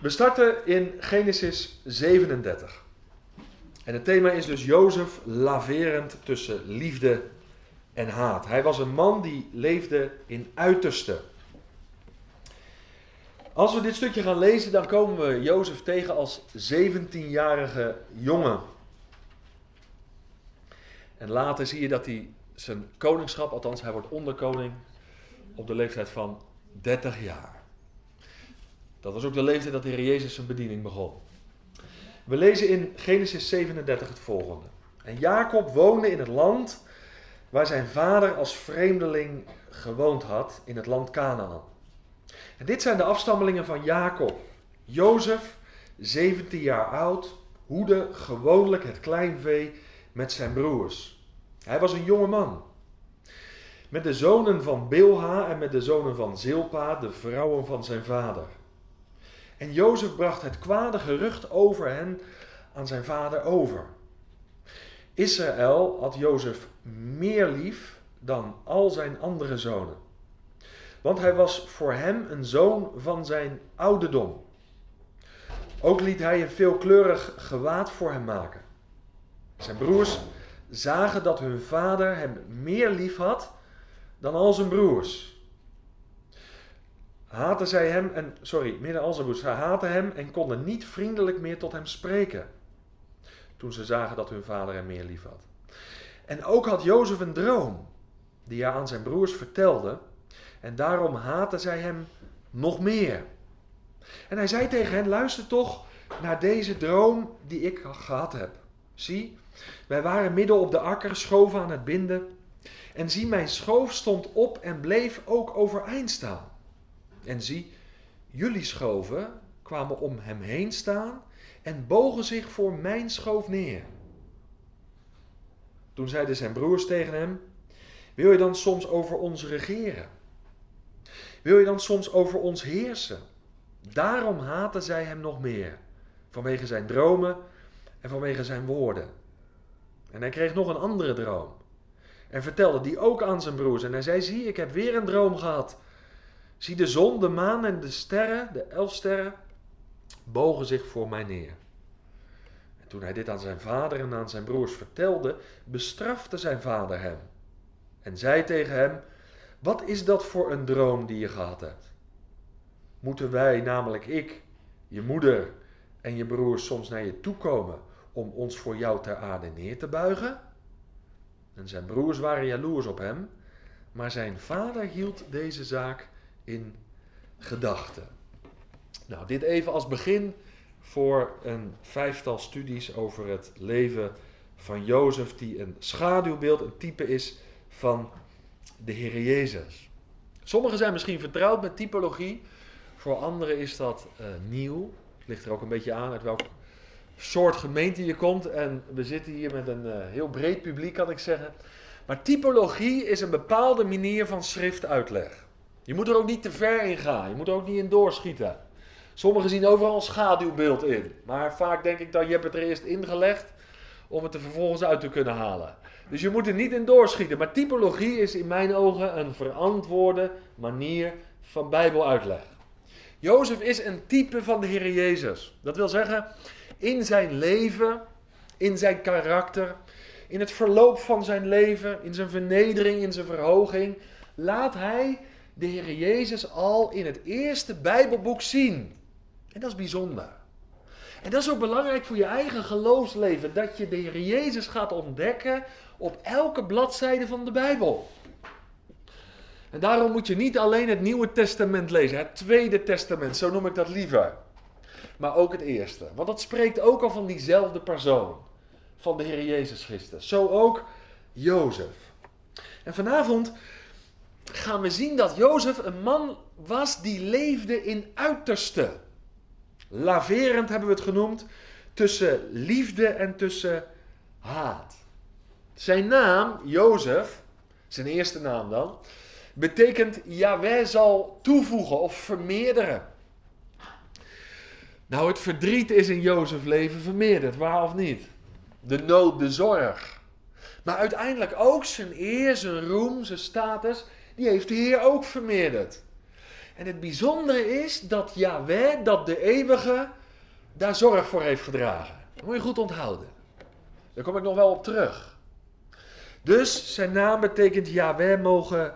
We starten in Genesis 37. En het thema is dus Jozef laverend tussen liefde en haat. Hij was een man die leefde in uiterste. Als we dit stukje gaan lezen, dan komen we Jozef tegen als 17-jarige jongen. En later zie je dat hij zijn koningschap, althans hij wordt onderkoning, op de leeftijd van 30 jaar. Dat was ook de leeftijd dat de Heer Jezus zijn bediening begon. We lezen in Genesis 37 het volgende. En Jacob woonde in het land waar zijn vader als vreemdeling gewoond had, in het land Canaan. En dit zijn de afstammelingen van Jacob. Jozef, 17 jaar oud, hoede gewoonlijk het kleinvee met zijn broers. Hij was een jonge man. Met de zonen van Bilha en met de zonen van Zilpa, de vrouwen van zijn vader. En Jozef bracht het kwade gerucht over hen aan zijn vader over. Israël had Jozef meer lief dan al zijn andere zonen. Want hij was voor hem een zoon van zijn ouderdom. Ook liet hij een veelkleurig gewaad voor hem maken. Zijn broers zagen dat hun vader hem meer lief had dan al zijn broers haatten zij hem en, sorry, midden al zijn broers, haatten hem en konden niet vriendelijk meer tot hem spreken. Toen ze zagen dat hun vader hem meer lief had. En ook had Jozef een droom, die hij aan zijn broers vertelde. En daarom haatten zij hem nog meer. En hij zei tegen hen, luister toch naar deze droom die ik gehad heb. Zie, wij waren midden op de akker, schoven aan het binden. En zie, mijn schoof stond op en bleef ook overeind staan. En zie, jullie schoven kwamen om hem heen staan en bogen zich voor mijn schoof neer. Toen zeiden zijn broers tegen hem: Wil je dan soms over ons regeren? Wil je dan soms over ons heersen? Daarom haten zij hem nog meer, vanwege zijn dromen en vanwege zijn woorden. En hij kreeg nog een andere droom. En vertelde die ook aan zijn broers. En hij zei: Zie, ik heb weer een droom gehad. Zie de zon, de maan en de sterren, de elf sterren, bogen zich voor mij neer. En toen hij dit aan zijn vader en aan zijn broers vertelde, bestrafte zijn vader hem. En zei tegen hem: Wat is dat voor een droom die je gehad hebt? Moeten wij, namelijk ik, je moeder en je broers, soms naar je toe komen om ons voor jou ter aarde neer te buigen? En zijn broers waren jaloers op hem, maar zijn vader hield deze zaak in gedachten. Nou, dit even als begin voor een vijftal studies over het leven van Jozef, die een schaduwbeeld, een type is van de Heer Jezus. Sommigen zijn misschien vertrouwd met typologie, voor anderen is dat uh, nieuw. Het ligt er ook een beetje aan uit welk soort gemeente je komt. En we zitten hier met een uh, heel breed publiek, kan ik zeggen. Maar typologie is een bepaalde manier van schriftuitleg. Je moet er ook niet te ver in gaan. Je moet er ook niet in doorschieten. Sommigen zien overal een schaduwbeeld in. Maar vaak denk ik dat je hebt het er eerst ingelegd om het er vervolgens uit te kunnen halen. Dus je moet er niet in doorschieten. Maar typologie is in mijn ogen een verantwoorde manier van bijbeluitleg. Jozef is een type van de Heer Jezus. Dat wil zeggen, in zijn leven, in zijn karakter, in het verloop van zijn leven, in zijn vernedering, in zijn verhoging, laat hij de Heer Jezus al in het eerste Bijbelboek zien. En dat is bijzonder. En dat is ook belangrijk voor je eigen geloofsleven, dat je de Heer Jezus gaat ontdekken op elke bladzijde van de Bijbel. En daarom moet je niet alleen het Nieuwe Testament lezen, het Tweede Testament, zo noem ik dat liever. Maar ook het Eerste. Want dat spreekt ook al van diezelfde persoon, van de Heer Jezus Christus. Zo ook Jozef. En vanavond gaan we zien dat Jozef een man was die leefde in uiterste. Laverend hebben we het genoemd, tussen liefde en tussen haat. Zijn naam, Jozef, zijn eerste naam dan, betekent Yahweh zal toevoegen of vermeerderen. Nou, het verdriet is in Jozef leven vermeerderd, waar of niet? De nood, de zorg. Maar uiteindelijk ook zijn eer, zijn roem, zijn status die heeft de Heer ook vermeerderd. En het bijzondere is dat Yahweh, dat de eeuwige, daar zorg voor heeft gedragen. Dat moet je goed onthouden. Daar kom ik nog wel op terug. Dus zijn naam betekent Yahweh mogen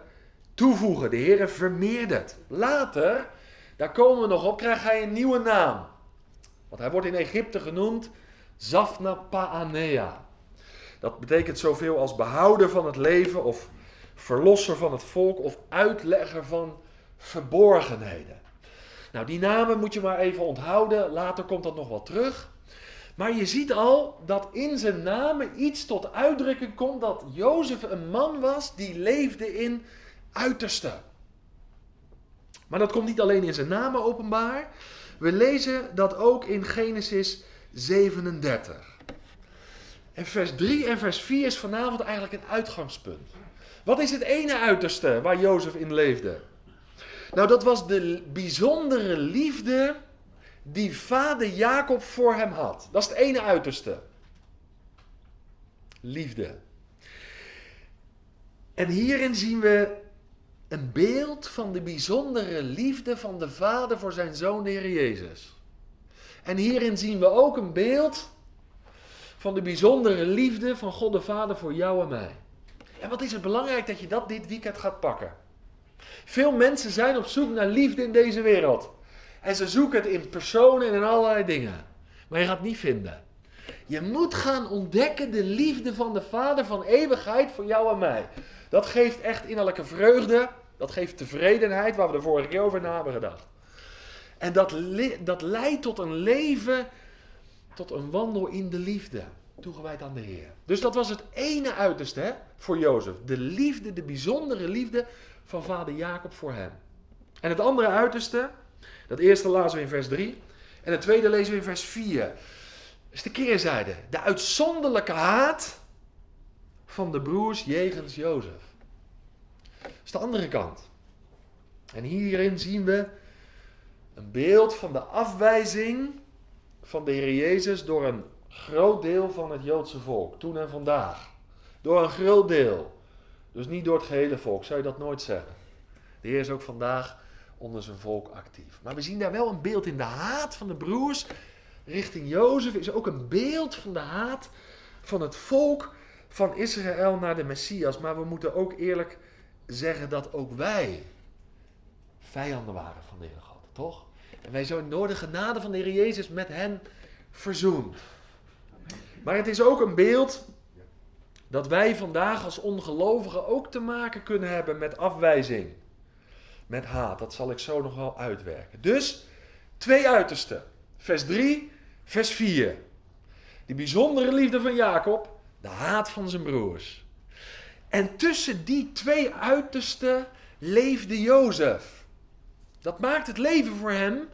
toevoegen. De Heer vermeerdert. Later, daar komen we nog op, krijgt hij een nieuwe naam. Want hij wordt in Egypte genoemd Zafna Paanea. Dat betekent zoveel als behouder van het leven of verlosser van het volk of uitlegger van verborgenheden. Nou, die namen moet je maar even onthouden. Later komt dat nog wel terug. Maar je ziet al dat in zijn namen iets tot uitdrukking komt dat Jozef een man was die leefde in uiterste. Maar dat komt niet alleen in zijn namen openbaar. We lezen dat ook in Genesis 37. En vers 3 en vers 4 is vanavond eigenlijk een uitgangspunt. Wat is het ene uiterste waar Jozef in leefde? Nou, dat was de bijzondere liefde die vader Jacob voor hem had. Dat is het ene uiterste. Liefde. En hierin zien we een beeld van de bijzondere liefde van de vader voor zijn zoon, de Heer Jezus. En hierin zien we ook een beeld van de bijzondere liefde van God de Vader voor jou en mij. En wat is het belangrijk dat je dat dit weekend gaat pakken? Veel mensen zijn op zoek naar liefde in deze wereld. En ze zoeken het in personen en in allerlei dingen. Maar je gaat het niet vinden. Je moet gaan ontdekken de liefde van de Vader van eeuwigheid voor jou en mij. Dat geeft echt innerlijke vreugde. Dat geeft tevredenheid, waar we de vorige keer over na hebben gedacht. En dat, dat leidt tot een leven, tot een wandel in de liefde. Toegewijd aan de Heer. Dus dat was het ene uiterste hè, voor Jozef. De liefde, de bijzondere liefde van vader Jacob voor hem. En het andere uiterste, dat eerste lazen we in vers 3. En het tweede lezen we in vers 4. Dat is de keerzijde. De uitzonderlijke haat van de broers jegens Jozef. Dat is de andere kant. En hierin zien we een beeld van de afwijzing van de Heer Jezus door een groot deel van het Joodse volk, toen en vandaag. Door een groot deel. Dus niet door het gehele volk, zou je dat nooit zeggen. De Heer is ook vandaag onder zijn volk actief. Maar we zien daar wel een beeld in. De haat van de broers richting Jozef is ook een beeld van de haat van het volk van Israël naar de Messias. Maar we moeten ook eerlijk zeggen dat ook wij vijanden waren van de Heer God, toch? En wij zo door de genade van de Heer Jezus met hen verzoend. Maar het is ook een beeld dat wij vandaag als ongelovigen ook te maken kunnen hebben met afwijzing. Met haat. Dat zal ik zo nog wel uitwerken. Dus twee uitersten. Vers 3, vers 4. Die bijzondere liefde van Jacob, de haat van zijn broers. En tussen die twee uitersten leefde Jozef. Dat maakt het leven voor hem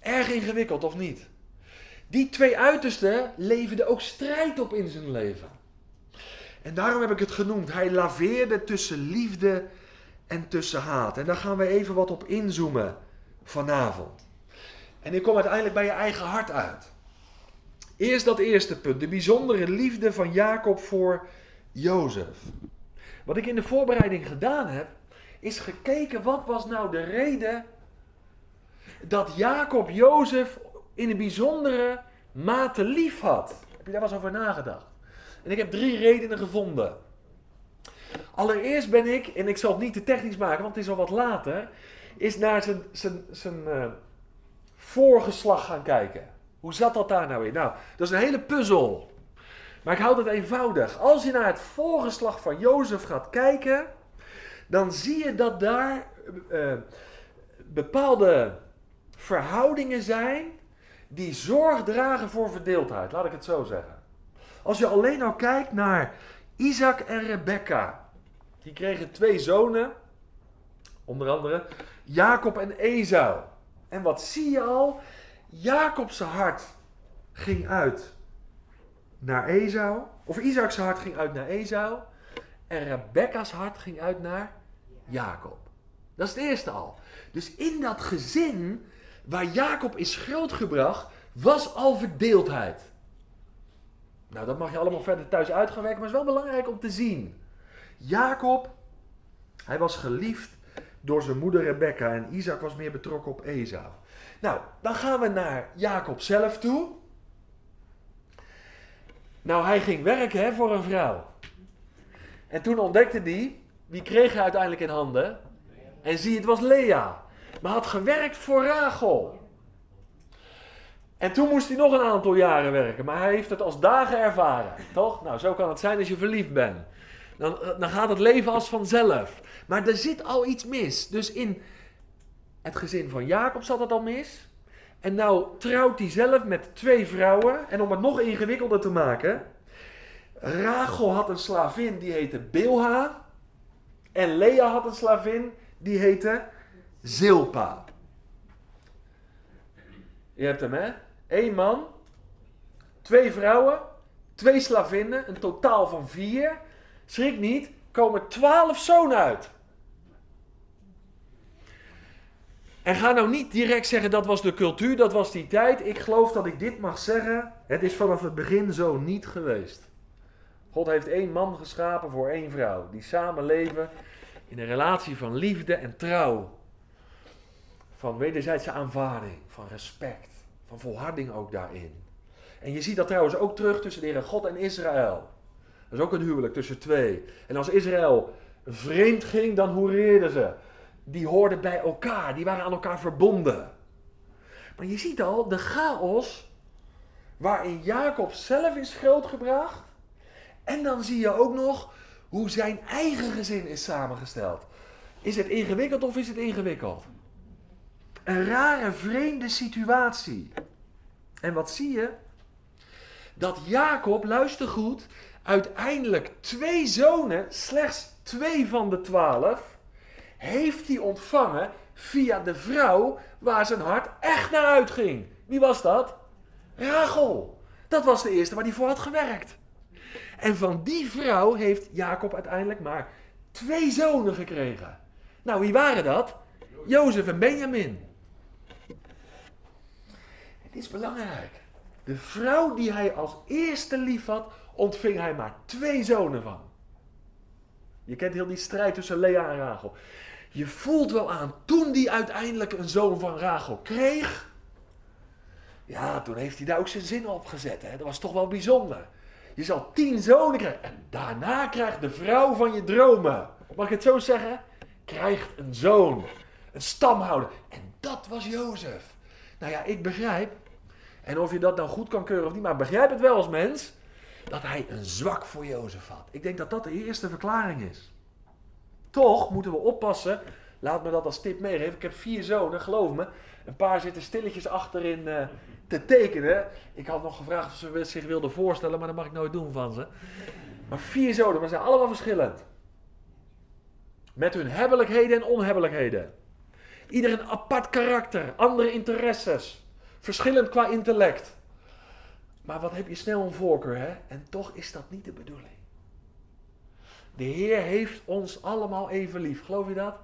erg ingewikkeld, of niet? Die twee uitersten leverden ook strijd op in zijn leven. En daarom heb ik het genoemd. Hij laveerde tussen liefde en tussen haat. En daar gaan we even wat op inzoomen vanavond. En ik kom uiteindelijk bij je eigen hart uit. Eerst dat eerste punt, de bijzondere liefde van Jacob voor Jozef. Wat ik in de voorbereiding gedaan heb, is gekeken wat was nou de reden dat Jacob Jozef in een bijzondere mate lief had. Heb je daar wel eens over nagedacht? En ik heb drie redenen gevonden. Allereerst ben ik, en ik zal het niet te technisch maken, want het is al wat later, is naar zijn, zijn, zijn uh, voorgeslag gaan kijken. Hoe zat dat daar nou in? Nou, dat is een hele puzzel. Maar ik houd het eenvoudig. Als je naar het voorgeslag van Jozef gaat kijken, dan zie je dat daar uh, bepaalde verhoudingen zijn die zorg dragen voor verdeeldheid. Laat ik het zo zeggen. Als je alleen al kijkt naar Isaac en Rebecca. Die kregen twee zonen. Onder andere Jacob en Esau. En wat zie je al? Jacob's hart ging uit naar Esau. Of Isaac's hart ging uit naar Esau. En Rebecca's hart ging uit naar Jacob. Dat is het eerste al. Dus in dat gezin waar Jacob is grootgebracht, was al verdeeldheid. Nou, dat mag je allemaal verder thuis uit gaan werken, maar het is wel belangrijk om te zien. Jacob, hij was geliefd door zijn moeder Rebecca. En Isaac was meer betrokken op Esau. Nou, dan gaan we naar Jacob zelf toe. Nou, hij ging werken hè, voor een vrouw. En toen ontdekte hij, wie kreeg hij uiteindelijk in handen? En zie, het was Lea. Maar had gewerkt voor Rachel. En toen moest hij nog een aantal jaren werken, maar hij heeft het als dagen ervaren, toch? Nou, zo kan het zijn als je verliefd bent. Dan, dan gaat het leven als vanzelf. Maar er zit al iets mis. Dus in het gezin van Jacob zat het al mis. En nou trouwt hij zelf met twee vrouwen. En om het nog ingewikkelder te maken. Rachel had een slavin die heette Bilha. En Lea had een slavin die heette Zilpa. Je hebt hem hè? Eén man, twee vrouwen, twee slavinnen, een totaal van vier. Schrik niet, komen twaalf zonen uit. En ga nou niet direct zeggen dat was de cultuur, dat was die tijd. Ik geloof dat ik dit mag zeggen. Het is vanaf het begin zo niet geweest. God heeft één man geschapen voor één vrouw. Die samen leven in een relatie van liefde en trouw. Van wederzijdse aanvaarding, van respect, van volharding ook daarin. En je ziet dat trouwens ook terug tussen de God en Israël. Dat is ook een huwelijk tussen twee. En als Israël vreemd ging, dan hoereerden ze. Die hoorden bij elkaar, die waren aan elkaar verbonden. Maar je ziet al de chaos waarin Jacob zelf is grootgebracht. En dan zie je ook nog hoe zijn eigen gezin is samengesteld. Is het ingewikkeld of is het ingewikkeld? Een rare, vreemde situatie. En wat zie je? Dat Jacob, luister goed, uiteindelijk twee zonen, slechts twee van de twaalf, heeft hij ontvangen via de vrouw waar zijn hart echt naar uitging. Wie was dat? Rachel. Dat was de eerste waar hij voor had gewerkt. En van die vrouw heeft Jacob uiteindelijk maar twee zonen gekregen. Nou, wie waren dat? Jozef en Benjamin. Is belangrijk. De vrouw die hij als eerste lief had, ontving hij maar twee zonen van. Je kent heel die strijd tussen Lea en Rachel. Je voelt wel aan, toen die uiteindelijk een zoon van Rachel kreeg, ja, toen heeft hij daar ook zijn zin op gezet. Hè? Dat was toch wel bijzonder. Je zal tien zonen krijgen. En daarna krijgt de vrouw van je dromen. Mag ik het zo zeggen? Krijgt een zoon. Een stamhouder. En dat was Jozef. Nou ja, ik begrijp. En of je dat nou goed kan keuren of niet, maar begrijp het wel als mens. Dat hij een zwak voor Jozef had. Ik denk dat dat de eerste verklaring is. Toch moeten we oppassen. Laat me dat als tip meegeven. Ik heb vier zonen, geloof me. Een paar zitten stilletjes achterin uh, te tekenen. Ik had nog gevraagd of ze zich wilden voorstellen, maar dat mag ik nooit doen van ze. Maar vier zonen, maar ze zijn allemaal verschillend. Met hun hebbelijkheden en onhebbelijkheden. Ieder een apart karakter, andere interesses. Verschillend qua intellect. Maar wat heb je snel een voorkeur, hè? En toch is dat niet de bedoeling. De Heer heeft ons allemaal even lief. Geloof je dat?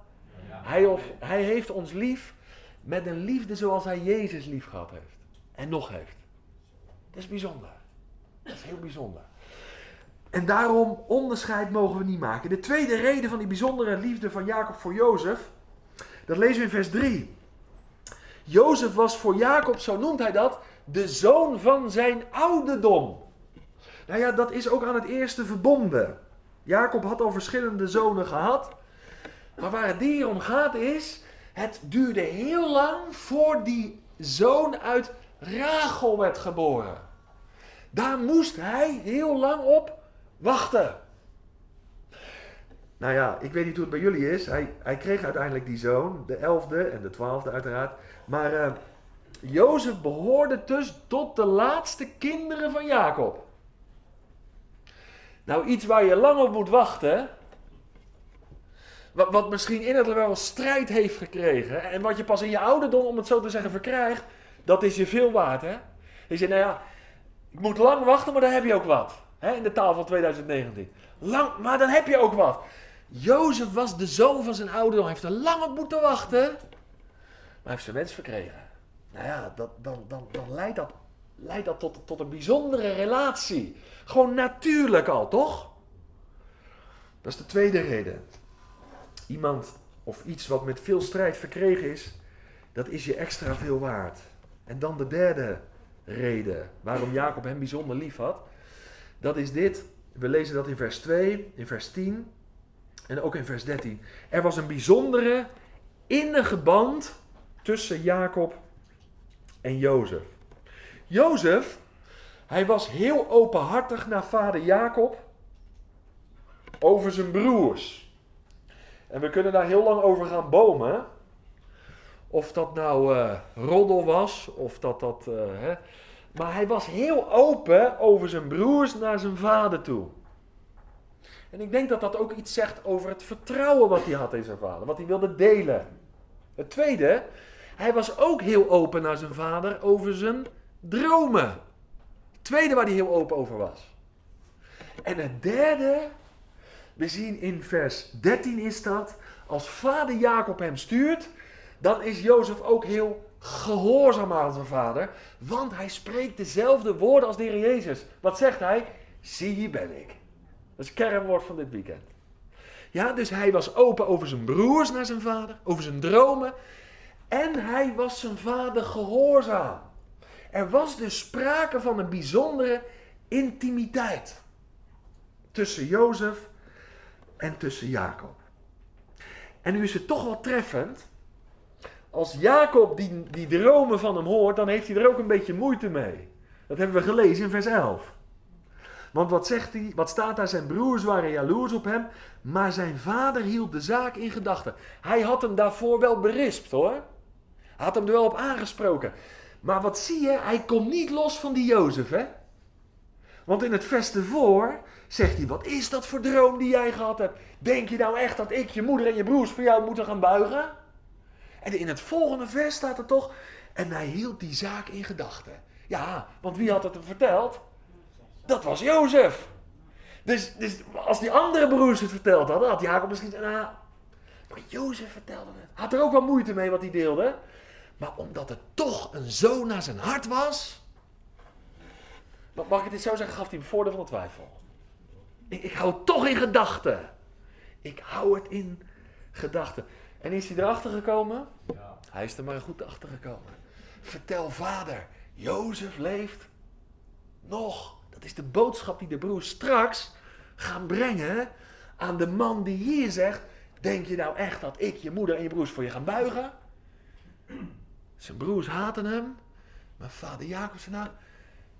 Hij, of, hij heeft ons lief met een liefde zoals hij Jezus lief gehad heeft. En nog heeft. Dat is bijzonder. Dat is heel bijzonder. En daarom onderscheid mogen we niet maken. De tweede reden van die bijzondere liefde van Jacob voor Jozef, dat lezen we in vers 3. Jozef was voor Jacob, zo noemt hij dat, de zoon van zijn ouderdom. Nou ja, dat is ook aan het eerste verbonden. Jacob had al verschillende zonen gehad. Maar waar het hier om gaat is, het duurde heel lang voor die zoon uit Rachel werd geboren. Daar moest hij heel lang op wachten. Nou ja, ik weet niet hoe het bij jullie is. Hij, hij kreeg uiteindelijk die zoon, de elfde en de twaalfde uiteraard. Maar uh, Jozef behoorde dus tot de laatste kinderen van Jacob. Nou, iets waar je lang op moet wachten. Wat, wat misschien innerlijk wel strijd heeft gekregen. En wat je pas in je ouderdom, om het zo te zeggen, verkrijgt. Dat is je veel waard, hè? Je zegt, nou ja, ik moet lang wachten, maar dan heb je ook wat. Hè? In de taal van 2019. Lang, maar dan heb je ook wat. Jozef was de zoon van zijn ouderdom. Hij heeft er lang op moeten wachten. Maar hij heeft zijn wens verkregen. Nou ja, dat, dan, dan, dan leidt dat, leidt dat tot, tot een bijzondere relatie. Gewoon natuurlijk al, toch? Dat is de tweede reden. Iemand of iets wat met veel strijd verkregen is, dat is je extra veel waard. En dan de derde reden waarom Jacob hem bijzonder lief had. Dat is dit. We lezen dat in vers 2, in vers 10 en ook in vers 13. Er was een bijzondere innige band tussen Jacob en Jozef. Jozef, hij was heel openhartig naar vader Jacob over zijn broers. En we kunnen daar heel lang over gaan bomen. Of dat nou uh, roddel was, of dat dat. Uh, hè. Maar hij was heel open over zijn broers naar zijn vader toe. En ik denk dat dat ook iets zegt over het vertrouwen wat hij had in zijn vader, wat hij wilde delen. Het tweede, hij was ook heel open naar zijn vader over zijn dromen. Tweede waar hij heel open over was. En het derde, we zien in vers 13 is dat, als vader Jacob hem stuurt, dan is Jozef ook heel gehoorzaam aan zijn vader, want hij spreekt dezelfde woorden als de Heer Jezus. Wat zegt hij? Zie hier ben ik. Dat is het kernwoord van dit weekend. Ja, dus hij was open over zijn broers naar zijn vader, over zijn dromen. En hij was zijn vader gehoorzaam. Er was dus sprake van een bijzondere intimiteit tussen Jozef en tussen Jacob. En nu is het toch wel treffend. Als Jacob die, die dromen van hem hoort, dan heeft hij er ook een beetje moeite mee. Dat hebben we gelezen in vers 11. Want wat zegt hij? Wat staat daar? Zijn broers waren jaloers op hem, maar zijn vader hield de zaak in gedachten. Hij had hem daarvoor wel berispt hoor. Hij had hem er wel op aangesproken. Maar wat zie je? Hij komt niet los van die Jozef hè. Want in het vers ervoor zegt hij, wat is dat voor droom die jij gehad hebt? Denk je nou echt dat ik, je moeder en je broers voor jou moeten gaan buigen? En in het volgende vers staat er toch, en hij hield die zaak in gedachten. Ja, want wie had het hem verteld? Dat was Jozef. Dus, dus als die andere broers het verteld hadden, had Jacob misschien nou, maar Jozef vertelde het. Had er ook wel moeite mee wat hij deelde. Maar omdat het toch een zoon naar zijn hart was. Mag ik dit zo zeggen? Gaf hij hem voordeel van de twijfel. Ik, ik hou het toch in gedachten. Ik hou het in gedachten. En is hij erachter gekomen? Ja. Hij is er maar goed achter gekomen. Vertel vader, Jozef leeft nog. Dat is de boodschap die de broers straks gaan brengen aan de man die hier zegt: Denk je nou echt dat ik, je moeder en je broers voor je gaan buigen? Zijn broers haten hem. Maar vader Jacob zei: Nou,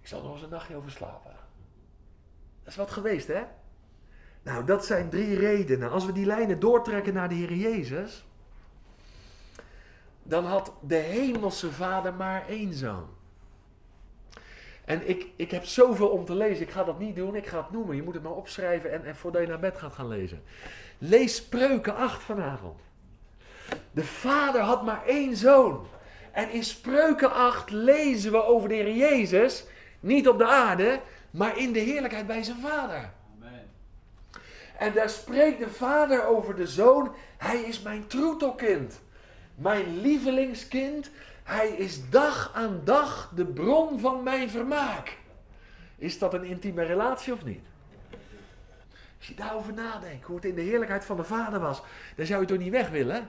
ik zal nog eens een nachtje over slapen. Dat is wat geweest, hè? Nou, dat zijn drie redenen. Als we die lijnen doortrekken naar de Heer Jezus, dan had de hemelse vader maar één zoon. En ik, ik heb zoveel om te lezen. Ik ga dat niet doen. Ik ga het noemen. Je moet het maar opschrijven en, en voordat je naar bed gaat gaan lezen. Lees Spreuken 8 vanavond. De vader had maar één zoon. En in Spreuken 8 lezen we over de Heer Jezus. Niet op de aarde, maar in de heerlijkheid bij zijn vader. Amen. En daar spreekt de vader over de zoon. Hij is mijn troetelkind. Mijn lievelingskind. Hij is dag aan dag de bron van mijn vermaak. Is dat een intieme relatie of niet? Als je daarover nadenkt, hoe het in de heerlijkheid van de Vader was, dan zou je toch niet weg willen?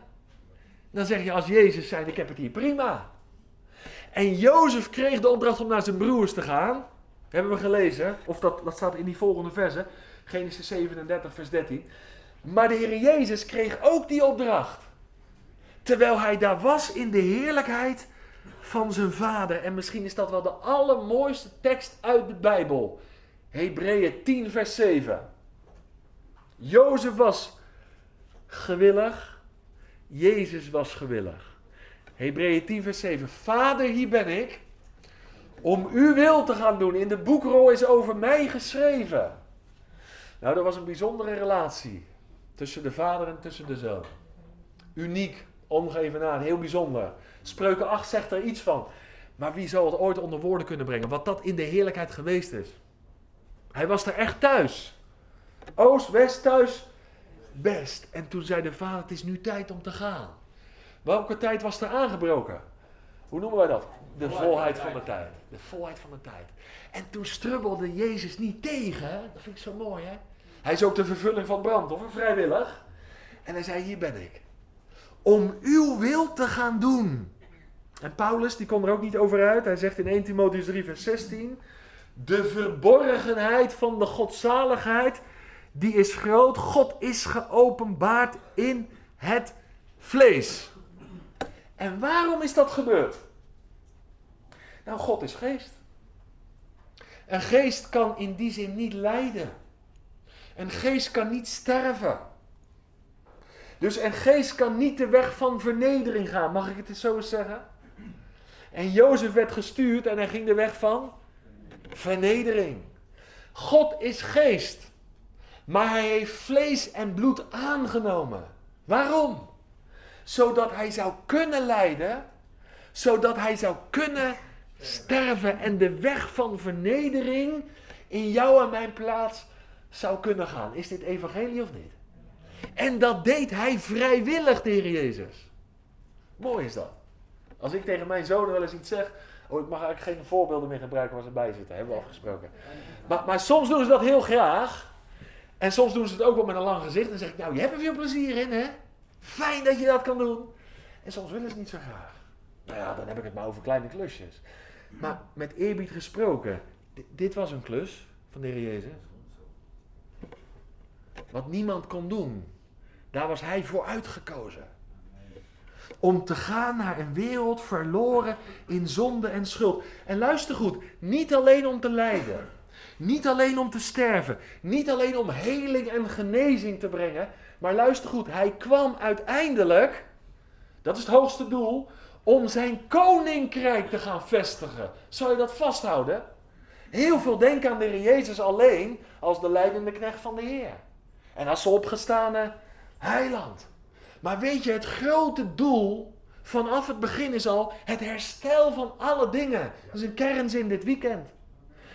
Dan zeg je als Jezus zijn, ik heb het hier prima. En Jozef kreeg de opdracht om naar zijn broers te gaan. Hebben we gelezen, of dat, dat staat in die volgende verse, Genesis 37, vers 13. Maar de Heer Jezus kreeg ook die opdracht. Terwijl hij daar was in de heerlijkheid van zijn vader. En misschien is dat wel de allermooiste tekst uit de Bijbel. Hebreeën 10, vers 7. Jozef was gewillig. Jezus was gewillig. Hebreeën 10, vers 7. Vader, hier ben ik. Om uw wil te gaan doen. In de boekrol is over mij geschreven. Nou, dat was een bijzondere relatie. Tussen de vader en tussen de zoon. Uniek ongeëvenaard, heel bijzonder. Spreuken 8 zegt er iets van. Maar wie zal het ooit onder woorden kunnen brengen? Wat dat in de heerlijkheid geweest is. Hij was er echt thuis. Oost, west, thuis, best. En toen zei de vader, het is nu tijd om te gaan. Welke tijd was er aangebroken? Hoe noemen wij dat? De volheid van de tijd. De volheid van de tijd. En toen strubbelde Jezus niet tegen. Hè? Dat vind ik zo mooi, hè? Hij is ook de vervulling van brand, of vrijwillig. En hij zei, hier ben ik. Om uw wil te gaan doen. En Paulus, die kon er ook niet over uit. Hij zegt in 1 Timotheus 3, vers 16: De verborgenheid van de godzaligheid, die is groot. God is geopenbaard in het vlees. En waarom is dat gebeurd? Nou, God is geest. Een geest kan in die zin niet lijden. Een geest kan niet sterven. Dus een geest kan niet de weg van vernedering gaan. Mag ik het zo eens zeggen? En Jozef werd gestuurd en hij ging de weg van vernedering. God is geest. Maar hij heeft vlees en bloed aangenomen. Waarom? Zodat hij zou kunnen lijden. Zodat hij zou kunnen sterven. En de weg van vernedering in jou en mijn plaats zou kunnen gaan. Is dit evangelie of niet? En dat deed hij vrijwillig, de Heer Jezus. Mooi is dat. Als ik tegen mijn zonen wel eens iets zeg. Oh, ik mag eigenlijk geen voorbeelden meer gebruiken waar ze bij zitten. Hebben we afgesproken. Maar, maar soms doen ze dat heel graag. En soms doen ze het ook wel met een lang gezicht. En dan zeg ik, nou, je hebt er veel plezier in, hè? Fijn dat je dat kan doen. En soms willen ze niet zo graag. Nou ja, dan heb ik het maar over kleine klusjes. Maar met eerbied gesproken, dit was een klus van de Heer Jezus. Wat niemand kon doen. Daar was hij voor uitgekozen. Om te gaan naar een wereld verloren in zonde en schuld. En luister goed, niet alleen om te lijden. Niet alleen om te sterven. Niet alleen om heling en genezing te brengen. Maar luister goed, hij kwam uiteindelijk, dat is het hoogste doel, om zijn koninkrijk te gaan vestigen. Zou je dat vasthouden? Heel veel denken aan de Jezus alleen als de leidende knecht van de Heer. En als de opgestane heiland. Maar weet je, het grote doel vanaf het begin is al het herstel van alle dingen. Dat is een kernzin dit weekend.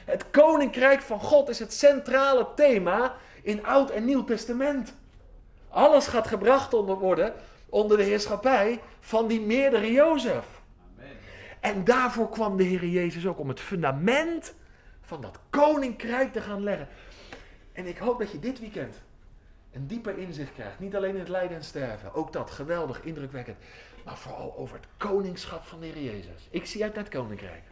Het koninkrijk van God is het centrale thema in Oud en Nieuw Testament. Alles gaat gebracht onder worden onder de heerschappij van die meerdere Jozef. Amen. En daarvoor kwam de Heer Jezus ook om het fundament van dat koninkrijk te gaan leggen. En ik hoop dat je dit weekend een dieper inzicht krijgt. Niet alleen in het lijden en sterven, ook dat geweldig, indrukwekkend. Maar vooral over het koningschap van de Heer Jezus. Ik zie uit het koninkrijk.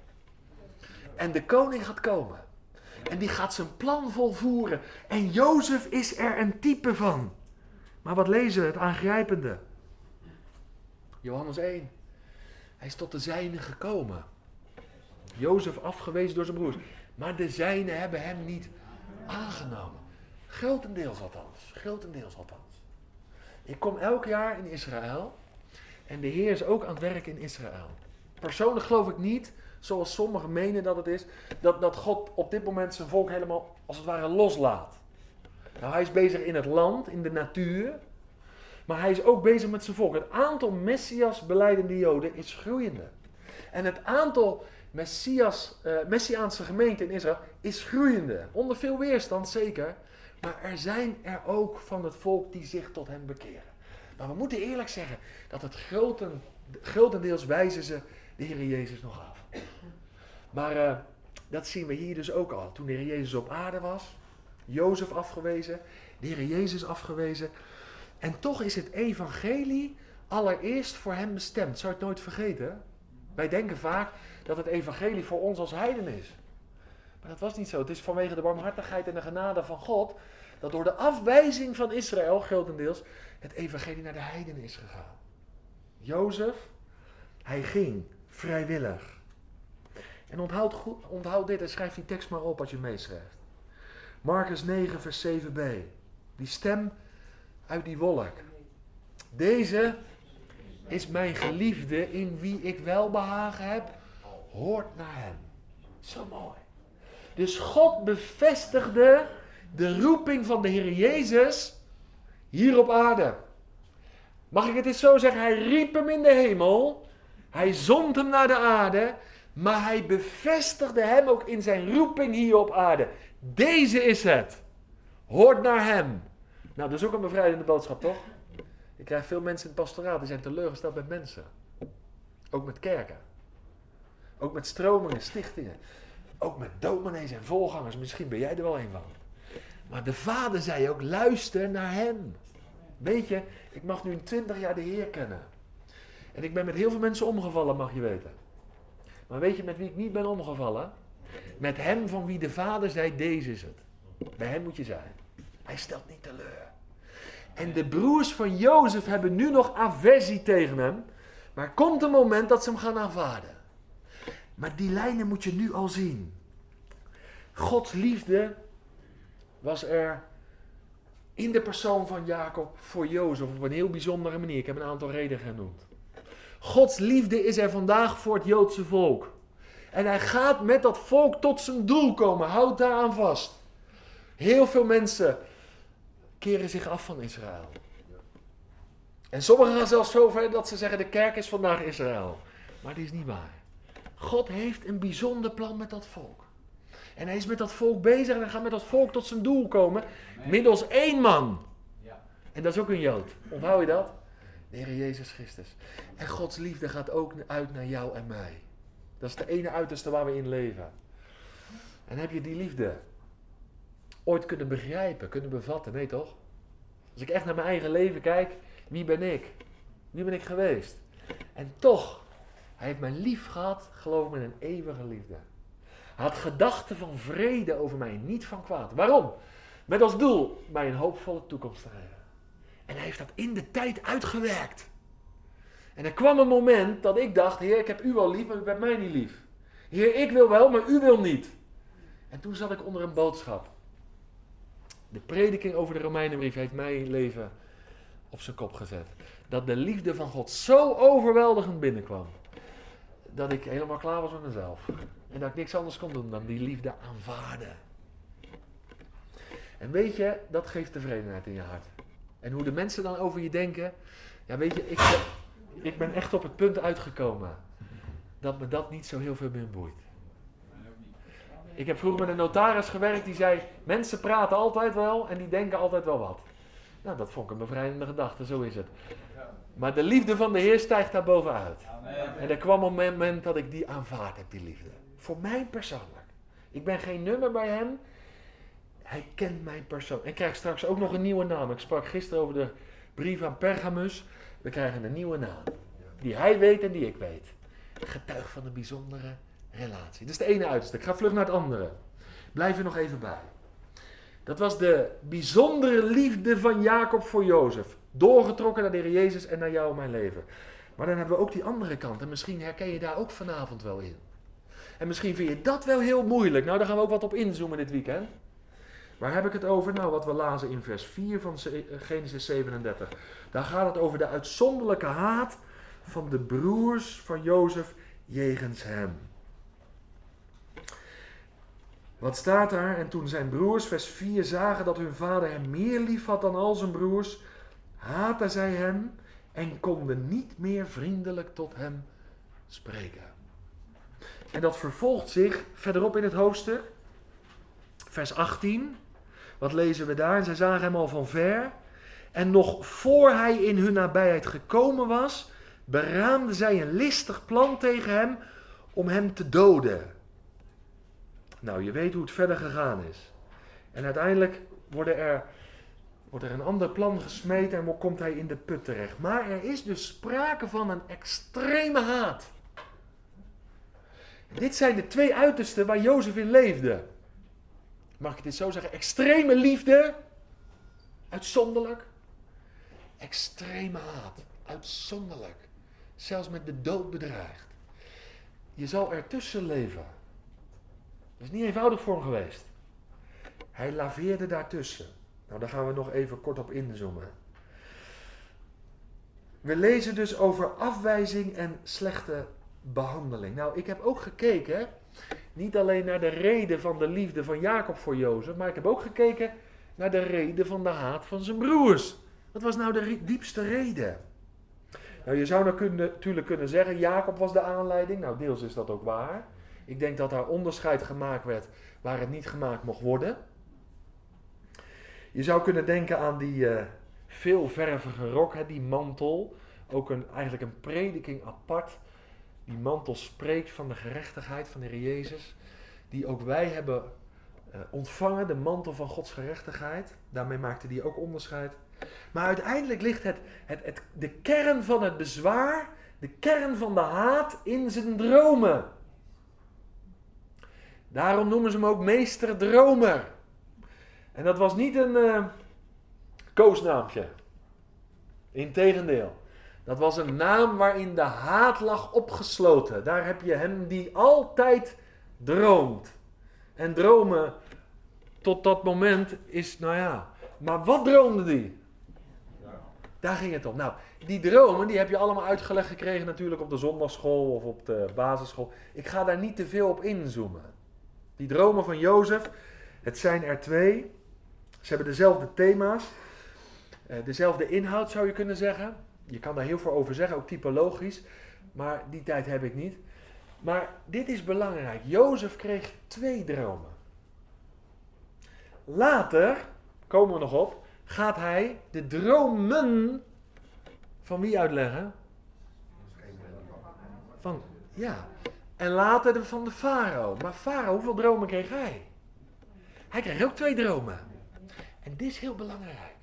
En de koning gaat komen. En die gaat zijn plan volvoeren. En Jozef is er een type van. Maar wat lezen we, het aangrijpende? Johannes 1. Hij is tot de zijnen gekomen. Jozef afgewezen door zijn broers. Maar de zijnen hebben hem niet aangenomen. Grotendeels althans. Grotendeels althans. Ik kom elk jaar in Israël. En de Heer is ook aan het werk in Israël. Persoonlijk geloof ik niet, zoals sommigen menen dat het is, dat, dat God op dit moment zijn volk helemaal als het ware loslaat. Nou, hij is bezig in het land, in de natuur. Maar hij is ook bezig met zijn volk. Het aantal Messias beleidende Joden is groeiende. En het aantal Messias, uh, Messiaanse gemeenten in Israël is groeiende. Onder veel weerstand zeker. Maar er zijn er ook van het volk die zich tot hem bekeren. Maar we moeten eerlijk zeggen dat het groten, grotendeels wijzen ze de Heer Jezus nog af. Maar uh, dat zien we hier dus ook al. Toen de Heer Jezus op aarde was, Jozef afgewezen, de Heer Jezus afgewezen. En toch is het evangelie allereerst voor hem bestemd. Zou het nooit vergeten? Wij denken vaak dat het evangelie voor ons als heiden is. Maar dat was niet zo. Het is vanwege de barmhartigheid en de genade van God dat door de afwijzing van Israël, grotendeels, het evangelie naar de heidenen is gegaan. Jozef, hij ging vrijwillig. En onthoud, onthoud dit en schrijf die tekst maar op als je meeschrijft. Marcus 9, vers 7b. Die stem uit die wolk. Deze is mijn geliefde in wie ik welbehagen heb. Hoort naar hem. Zo mooi. Dus God bevestigde de roeping van de Heer Jezus hier op aarde. Mag ik het eens zo zeggen? Hij riep hem in de hemel. Hij zond hem naar de aarde. Maar hij bevestigde hem ook in zijn roeping hier op aarde. Deze is het. Hoort naar hem. Nou, dat is ook een bevrijdende boodschap, toch? Ik krijg veel mensen in het pastoraat die zijn teleurgesteld met mensen. Ook met kerken. Ook met stromingen, stichtingen. Ook met dominees en volgangers. Misschien ben jij er wel een van. Maar de vader zei ook, luister naar hem. Weet je, ik mag nu 20 jaar de Heer kennen. En ik ben met heel veel mensen omgevallen, mag je weten. Maar weet je met wie ik niet ben omgevallen? Met hem van wie de vader zei, deze is het. Bij hem moet je zijn. Hij stelt niet teleur. En de broers van Jozef hebben nu nog aversie tegen hem. Maar komt een moment dat ze hem gaan aanvaarden. Maar die lijnen moet je nu al zien. Gods liefde was er in de persoon van Jacob voor Jozef op een heel bijzondere manier. Ik heb een aantal redenen genoemd. Gods liefde is er vandaag voor het Joodse volk. En hij gaat met dat volk tot zijn doel komen. Houd daaraan vast. Heel veel mensen keren zich af van Israël. En sommigen gaan zelfs zo ver dat ze zeggen: de kerk is vandaag Israël. Maar dat is niet waar. God heeft een bijzonder plan met dat volk. En hij is met dat volk bezig en hij gaat met dat volk tot zijn doel komen. Middels één man. En dat is ook een Jood. Onthoud je dat? De Heer Jezus Christus. En Gods liefde gaat ook uit naar jou en mij. Dat is de ene uiterste waar we in leven. En heb je die liefde ooit kunnen begrijpen, kunnen bevatten? Nee toch? Als ik echt naar mijn eigen leven kijk, wie ben ik? Wie ben ik geweest? En toch, hij heeft mij lief gehad, geloof me, een eeuwige liefde. Hij had gedachten van vrede over mij, niet van kwaad. Waarom? Met als doel mij een hoopvolle toekomst te geven. En hij heeft dat in de tijd uitgewerkt. En er kwam een moment dat ik dacht: Heer, ik heb u wel lief, maar u bent mij niet lief. Heer, ik wil wel, maar u wil niet. En toen zat ik onder een boodschap. De prediking over de Romeinenbrief heeft mijn leven op zijn kop gezet. Dat de liefde van God zo overweldigend binnenkwam. Dat ik helemaal klaar was met mezelf. En dat ik niks anders kon doen dan die liefde aanvaarden. En weet je, dat geeft tevredenheid in je hart. En hoe de mensen dan over je denken. Ja, weet je, ik, ik ben echt op het punt uitgekomen. Dat me dat niet zo heel veel meer boeit. Ik heb vroeger met een notaris gewerkt die zei: Mensen praten altijd wel en die denken altijd wel wat. Nou, dat vond ik een bevrijdende gedachte, zo is het. Maar de liefde van de Heer stijgt daar bovenuit. En er kwam een moment dat ik die aanvaard heb, die liefde. Voor mij persoonlijk. Ik ben geen nummer bij hem. Hij kent mijn persoon. En krijg straks ook nog een nieuwe naam. Ik sprak gisteren over de brief aan Pergamus. We krijgen een nieuwe naam. Die hij weet en die ik weet. Getuig van een bijzondere relatie. Dat is de ene uiterste. Ik ga vlug naar het andere. Blijf er nog even bij. Dat was de bijzondere liefde van Jacob voor Jozef. Doorgetrokken naar de Heer Jezus en naar jou mijn leven. Maar dan hebben we ook die andere kant. En misschien herken je daar ook vanavond wel in. En misschien vind je dat wel heel moeilijk. Nou, daar gaan we ook wat op inzoomen dit weekend. Waar heb ik het over? Nou, wat we lazen in vers 4 van Genesis 37. Daar gaat het over de uitzonderlijke haat van de broers van Jozef jegens hem. Wat staat daar? En toen zijn broers, vers 4, zagen dat hun vader hem meer lief had dan al zijn broers, haatten zij hem en konden niet meer vriendelijk tot hem spreken. En dat vervolgt zich verderop in het hoofdstuk, vers 18. Wat lezen we daar? En zij zagen hem al van ver. En nog voor hij in hun nabijheid gekomen was, beraamden zij een listig plan tegen hem om hem te doden. Nou, je weet hoe het verder gegaan is. En uiteindelijk worden er, wordt er een ander plan gesmeten en komt hij in de put terecht. Maar er is dus sprake van een extreme haat. Dit zijn de twee uitersten waar Jozef in leefde. Mag ik dit zo zeggen? Extreme liefde, uitzonderlijk. Extreme haat, uitzonderlijk. Zelfs met de dood bedreigd. Je zal ertussen leven. Dat is niet eenvoudig voor hem geweest. Hij laveerde daartussen. Nou, daar gaan we nog even kort op inzoomen. We lezen dus over afwijzing en slechte behandeling. Nou, ik heb ook gekeken, niet alleen naar de reden van de liefde van Jacob voor Jozef, maar ik heb ook gekeken naar de reden van de haat van zijn broers. Wat was nou de diepste reden? Nou, je zou nou kunnen, natuurlijk kunnen zeggen, Jacob was de aanleiding. Nou, deels is dat ook waar. Ik denk dat daar onderscheid gemaakt werd waar het niet gemaakt mocht worden. Je zou kunnen denken aan die uh, veelvervige rok, die mantel. Ook een, eigenlijk een prediking apart. Die mantel spreekt van de gerechtigheid van de Heer Jezus. Die ook wij hebben uh, ontvangen, de mantel van Gods gerechtigheid. Daarmee maakte hij ook onderscheid. Maar uiteindelijk ligt het, het, het, de kern van het bezwaar, de kern van de haat in zijn dromen. Daarom noemen ze hem ook meester dromer. En dat was niet een uh, koosnaampje. Integendeel. Dat was een naam waarin de haat lag opgesloten. Daar heb je hem die altijd droomt. En dromen tot dat moment is, nou ja. Maar wat droomde die? Daar ging het om. Nou, die dromen die heb je allemaal uitgelegd gekregen natuurlijk op de zondagschool of op de basisschool. Ik ga daar niet te veel op inzoomen. Die dromen van Jozef, het zijn er twee. Ze hebben dezelfde thema's, eh, dezelfde inhoud zou je kunnen zeggen. Je kan daar heel veel over zeggen, ook typologisch. Maar die tijd heb ik niet. Maar dit is belangrijk. Jozef kreeg twee dromen. Later, komen we nog op, gaat hij de dromen van wie uitleggen? Van, ja. En later de van de farao. Maar farao, hoeveel dromen kreeg hij? Hij kreeg ook twee dromen. En dit is heel belangrijk.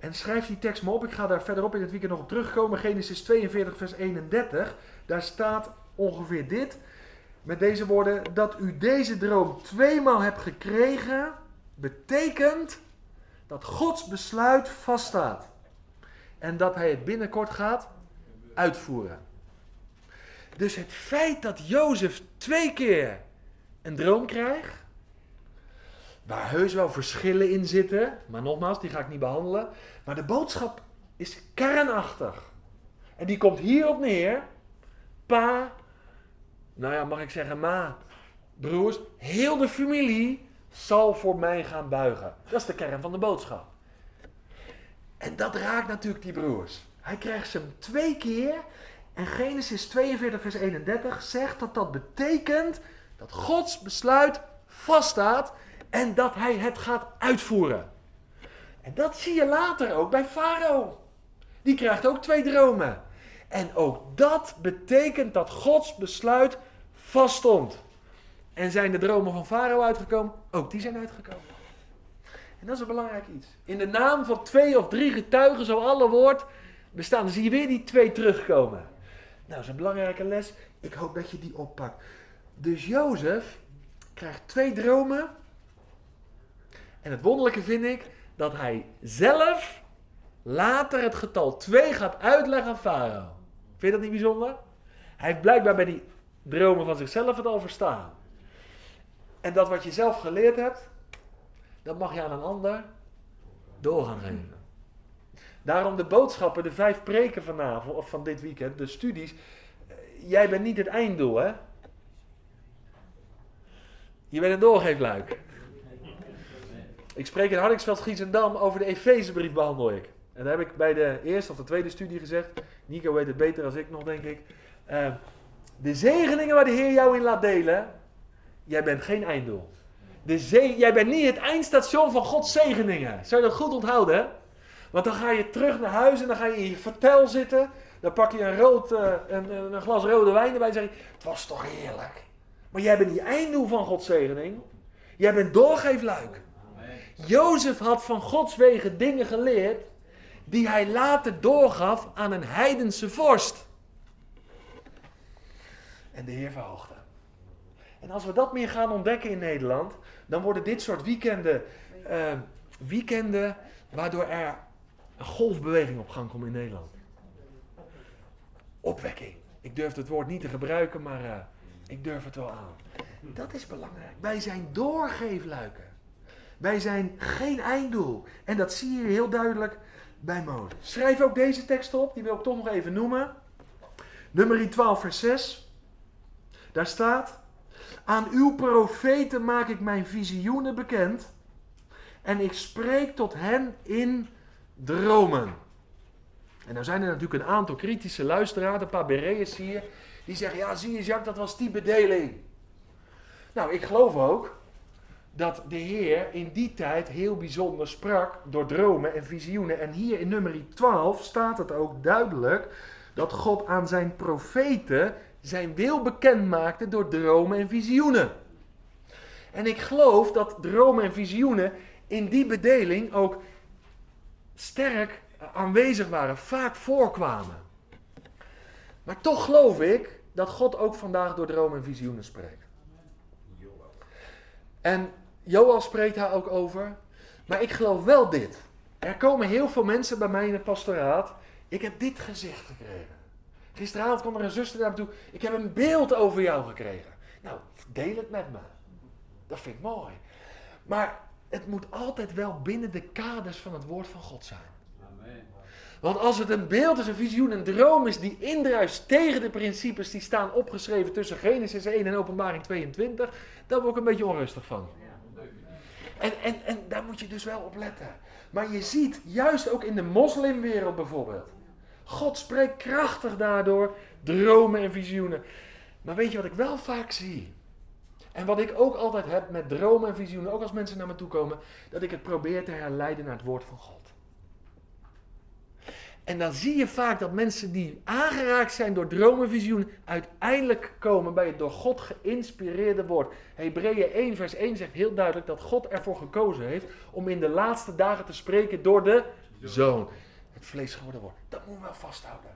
En schrijf die tekst maar op. Ik ga daar verderop in het weekend nog op terugkomen. Genesis 42, vers 31. Daar staat ongeveer dit. Met deze woorden. Dat u deze droom tweemaal hebt gekregen. Betekent dat Gods besluit vaststaat. En dat hij het binnenkort gaat uitvoeren. Dus het feit dat Jozef twee keer een droom krijgt waar heus wel verschillen in zitten. Maar nogmaals, die ga ik niet behandelen. Maar de boodschap is kernachtig. En die komt hierop neer. Pa, nou ja, mag ik zeggen ma, broers, heel de familie zal voor mij gaan buigen. Dat is de kern van de boodschap. En dat raakt natuurlijk die broers. Hij krijgt ze twee keer. En Genesis 42, vers 31 zegt dat dat betekent dat Gods besluit vaststaat en dat hij het gaat uitvoeren. En dat zie je later ook bij Farao. Die krijgt ook twee dromen. En ook dat betekent dat Gods besluit vaststond. En zijn de dromen van Farao uitgekomen? Ook die zijn uitgekomen. En dat is een belangrijk iets. In de naam van twee of drie getuigen, zo alle woord, bestaan. Dan zie je weer die twee terugkomen. Nou, dat is een belangrijke les. Ik hoop dat je die oppakt. Dus Jozef krijgt twee dromen en het wonderlijke vind ik dat hij zelf later het getal 2 gaat uitleggen aan Farao. Vind je dat niet bijzonder? Hij heeft blijkbaar bij die dromen van zichzelf het al verstaan. En dat wat je zelf geleerd hebt, dat mag je aan een ander door gaan geven. Daarom de boodschappen, de vijf preken vanavond, of van dit weekend, de studies. Jij bent niet het einddoel, hè? Je bent een doorgeefluik. Ik spreek in Hardingsveld, Giesendam over de Efezebrief behandel ik. En daar heb ik bij de eerste of de tweede studie gezegd. Nico weet het beter dan ik nog, denk ik. Uh, de zegeningen waar de Heer jou in laat delen. Jij bent geen einddoel. De zee, jij bent niet het eindstation van Gods zegeningen. Zou je dat goed onthouden? Want dan ga je terug naar huis en dan ga je in je vertel zitten. Dan pak je een, rood, uh, een, een, glas rode wijn erbij en zeg je: Het was toch heerlijk. Maar jij bent niet einddoel van Gods zegening. Jij bent doorgeefluik. Jozef had van Gods wegen dingen geleerd die hij later doorgaf aan een heidense vorst. En de Heer verhoogde. En als we dat meer gaan ontdekken in Nederland, dan worden dit soort weekenden, uh, weekenden waardoor er een golfbeweging op gang komt in Nederland. Opwekking. Ik durf het woord niet te gebruiken, maar uh, ik durf het wel aan. Dat is belangrijk. Wij zijn doorgeefluiken. Wij zijn geen einddoel. En dat zie je heel duidelijk bij Mozes. Schrijf ook deze tekst op, die wil ik toch nog even noemen. Nummer 12, vers 6. Daar staat: Aan uw profeten maak ik mijn visioenen bekend. En ik spreek tot hen in dromen. En nou zijn er natuurlijk een aantal kritische luisteraars, een paar Bereërs hier, die zeggen: Ja, zie je, Jacques, dat was die bedeling. Nou, ik geloof ook dat de Heer in die tijd heel bijzonder sprak door dromen en visioenen. En hier in nummer 12 staat het ook duidelijk dat God aan zijn profeten zijn wil bekend maakte door dromen en visioenen. En ik geloof dat dromen en visioenen in die bedeling ook sterk aanwezig waren, vaak voorkwamen. Maar toch geloof ik dat God ook vandaag door dromen en visioenen spreekt. En Joel spreekt daar ook over. Maar ik geloof wel dit. Er komen heel veel mensen bij mij in het pastoraat. Ik heb dit gezegd gekregen. Gisteravond kwam er een zuster naar me toe. Ik heb een beeld over jou gekregen. Nou, deel het met me. Dat vind ik mooi. Maar het moet altijd wel binnen de kaders van het woord van God zijn. Want als het een beeld is, een visioen, een droom is die indruist tegen de principes die staan opgeschreven tussen Genesis 1 en Openbaring 22, dan word ik een beetje onrustig van. En, en, en daar moet je dus wel op letten. Maar je ziet, juist ook in de moslimwereld bijvoorbeeld, God spreekt krachtig daardoor dromen en visioenen. Maar weet je wat ik wel vaak zie? En wat ik ook altijd heb met dromen en visioenen, ook als mensen naar me toe komen, dat ik het probeer te herleiden naar het woord van God. En dan zie je vaak dat mensen die aangeraakt zijn door dromen en visioenen, uiteindelijk komen bij het door God geïnspireerde woord. Hebreeën 1 vers 1 zegt heel duidelijk dat God ervoor gekozen heeft om in de laatste dagen te spreken door de Zoon. Het vlees geworden woord. Dat moeten we wel vasthouden.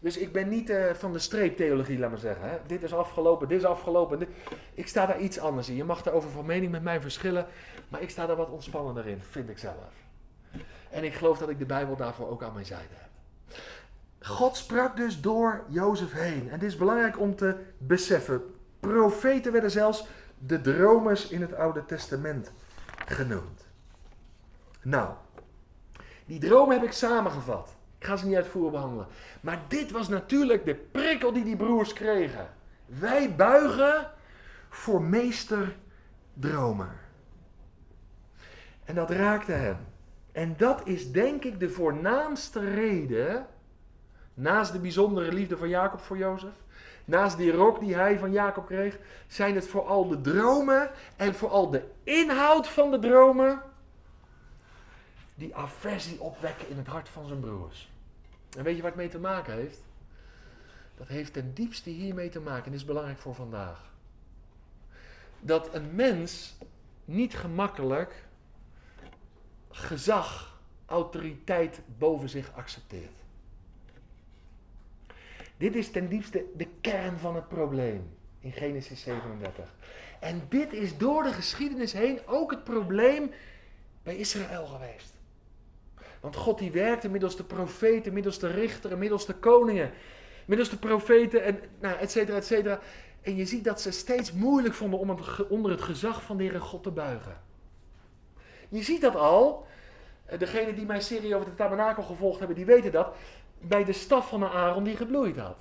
Dus ik ben niet uh, van de streeptheologie, laat maar zeggen. Hè. Dit is afgelopen, dit is afgelopen. Ik sta daar iets anders in. Je mag daarover van mening met mij verschillen. Maar ik sta daar wat ontspannender in, vind ik zelf. En ik geloof dat ik de Bijbel daarvoor ook aan mijn zijde heb. God sprak dus door Jozef heen. En dit is belangrijk om te beseffen. Profeten werden zelfs de dromers in het Oude Testament genoemd. Nou, die dromen heb ik samengevat. Ik ga ze niet uitvoerig behandelen. Maar dit was natuurlijk de prikkel die die broers kregen. Wij buigen voor meester dromer. En dat raakte hem. En dat is denk ik de voornaamste reden, naast de bijzondere liefde van Jacob voor Jozef, naast die rok die hij van Jacob kreeg, zijn het vooral de dromen en vooral de inhoud van de dromen die aversie opwekken in het hart van zijn broers. En weet je waar het mee te maken heeft? Dat heeft ten diepste hiermee te maken en is belangrijk voor vandaag. Dat een mens niet gemakkelijk gezag, autoriteit boven zich accepteert. Dit is ten diepste de kern van het probleem in Genesis 37. En dit is door de geschiedenis heen ook het probleem bij Israël geweest. Want God die werkte middels de profeten, middels de richteren, middels de koningen, middels de profeten en nou, et cetera, et cetera. En je ziet dat ze steeds moeilijk vonden om onder het gezag van de Heere God te buigen. Je ziet dat al. Eh, degene die mijn serie over de tabernakel gevolgd hebben, die weten dat. Bij de staf van Aaron die gebloeid had.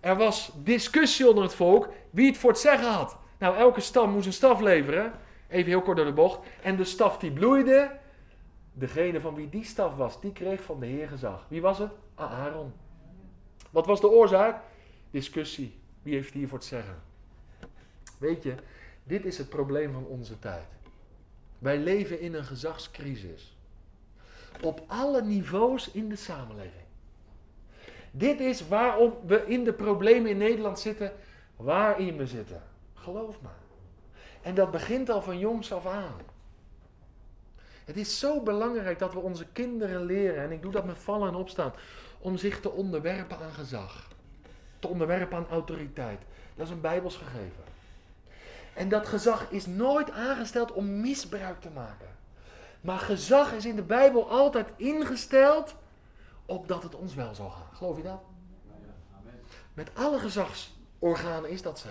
Er was discussie onder het volk wie het voor het zeggen had. Nou, elke stam moest een staf leveren. Even heel kort door de bocht. En de staf die bloeide, degene van wie die staf was, die kreeg van de Heer gezag. Wie was het? Aaron. Wat was de oorzaak? Discussie. Wie heeft hier voor het zeggen? Weet je, dit is het probleem van onze tijd. Wij leven in een gezagscrisis. Op alle niveaus in de samenleving. Dit is waarom we in de problemen in Nederland zitten, waarin we zitten. Geloof me. En dat begint al van jongs af aan. Het is zo belangrijk dat we onze kinderen leren, en ik doe dat met vallen en opstaan, om zich te onderwerpen aan gezag. Te onderwerpen aan autoriteit. Dat is een bijbels gegeven. En dat gezag is nooit aangesteld om misbruik te maken. Maar gezag is in de Bijbel altijd ingesteld opdat het ons wel zal gaan. Geloof je dat? Met alle gezagsorganen is dat zo.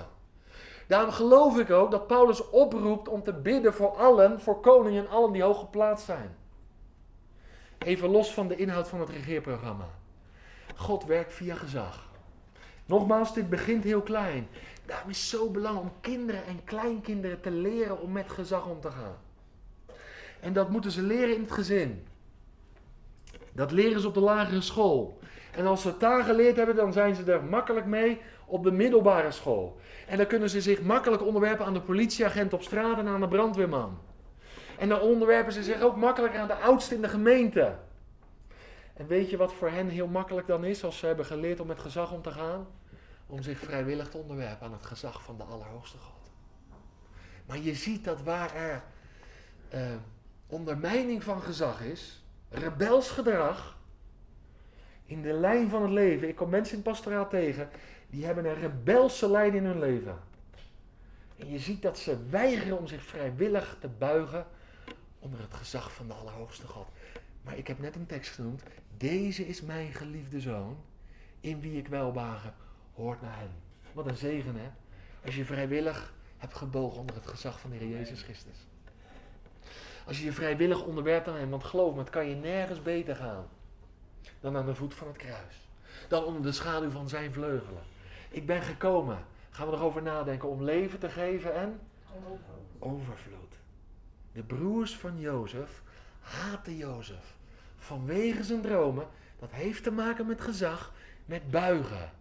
Daarom geloof ik ook dat Paulus oproept om te bidden voor allen, voor koningen en allen die hoog geplaatst zijn. Even los van de inhoud van het regeerprogramma. God werkt via gezag. Nogmaals, dit begint heel klein. Daarom is zo belangrijk om kinderen en kleinkinderen te leren om met gezag om te gaan. En dat moeten ze leren in het gezin. Dat leren ze op de lagere school. En als ze het daar geleerd hebben, dan zijn ze er makkelijk mee op de middelbare school. En dan kunnen ze zich makkelijk onderwerpen aan de politieagent op straat en aan de brandweerman. En dan onderwerpen ze zich ook makkelijk aan de oudste in de gemeente. En weet je wat voor hen heel makkelijk dan is als ze hebben geleerd om met gezag om te gaan? Om zich vrijwillig te onderwerpen aan het gezag van de Allerhoogste God. Maar je ziet dat waar er uh, ondermijning van gezag is, rebels gedrag, in de lijn van het leven. Ik kom mensen in het pastoraat tegen, die hebben een rebelse lijn in hun leven. En je ziet dat ze weigeren om zich vrijwillig te buigen onder het gezag van de Allerhoogste God. Maar ik heb net een tekst genoemd. Deze is mijn geliefde zoon, in wie ik welbagen, hoort naar hem. Wat een zegen hè. Als je vrijwillig hebt gebogen onder het gezag van de Heer Jezus Christus. Als je je vrijwillig onderwerpt aan hem, want geloof me, het kan je nergens beter gaan dan aan de voet van het kruis. Dan onder de schaduw van zijn vleugelen. Ik ben gekomen, gaan we erover nadenken, om leven te geven en overvloed. De broers van Jozef haten Jozef vanwege zijn dromen. Dat heeft te maken met gezag, met buigen.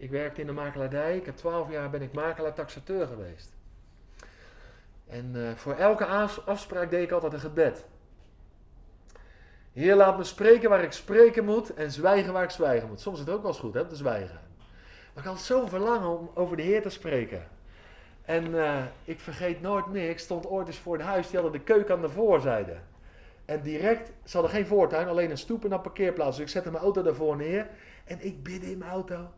Ik werkte in de makelaardij. Ik heb twaalf jaar ben ik makelaar-taxateur geweest. En uh, voor elke afspraak deed ik altijd een gebed. Heer, laat me spreken waar ik spreken moet en zwijgen waar ik zwijgen moet. Soms is het ook wel eens goed, hè, te zwijgen. Maar ik had zo verlangen om over de Heer te spreken. En uh, ik vergeet nooit meer, ik stond ooit eens voor het huis, die hadden de keuken aan de voorzijde. En direct, ze hadden geen voortuin, alleen een stoep en een parkeerplaats. Dus ik zette mijn auto daarvoor neer en ik bidde in mijn auto.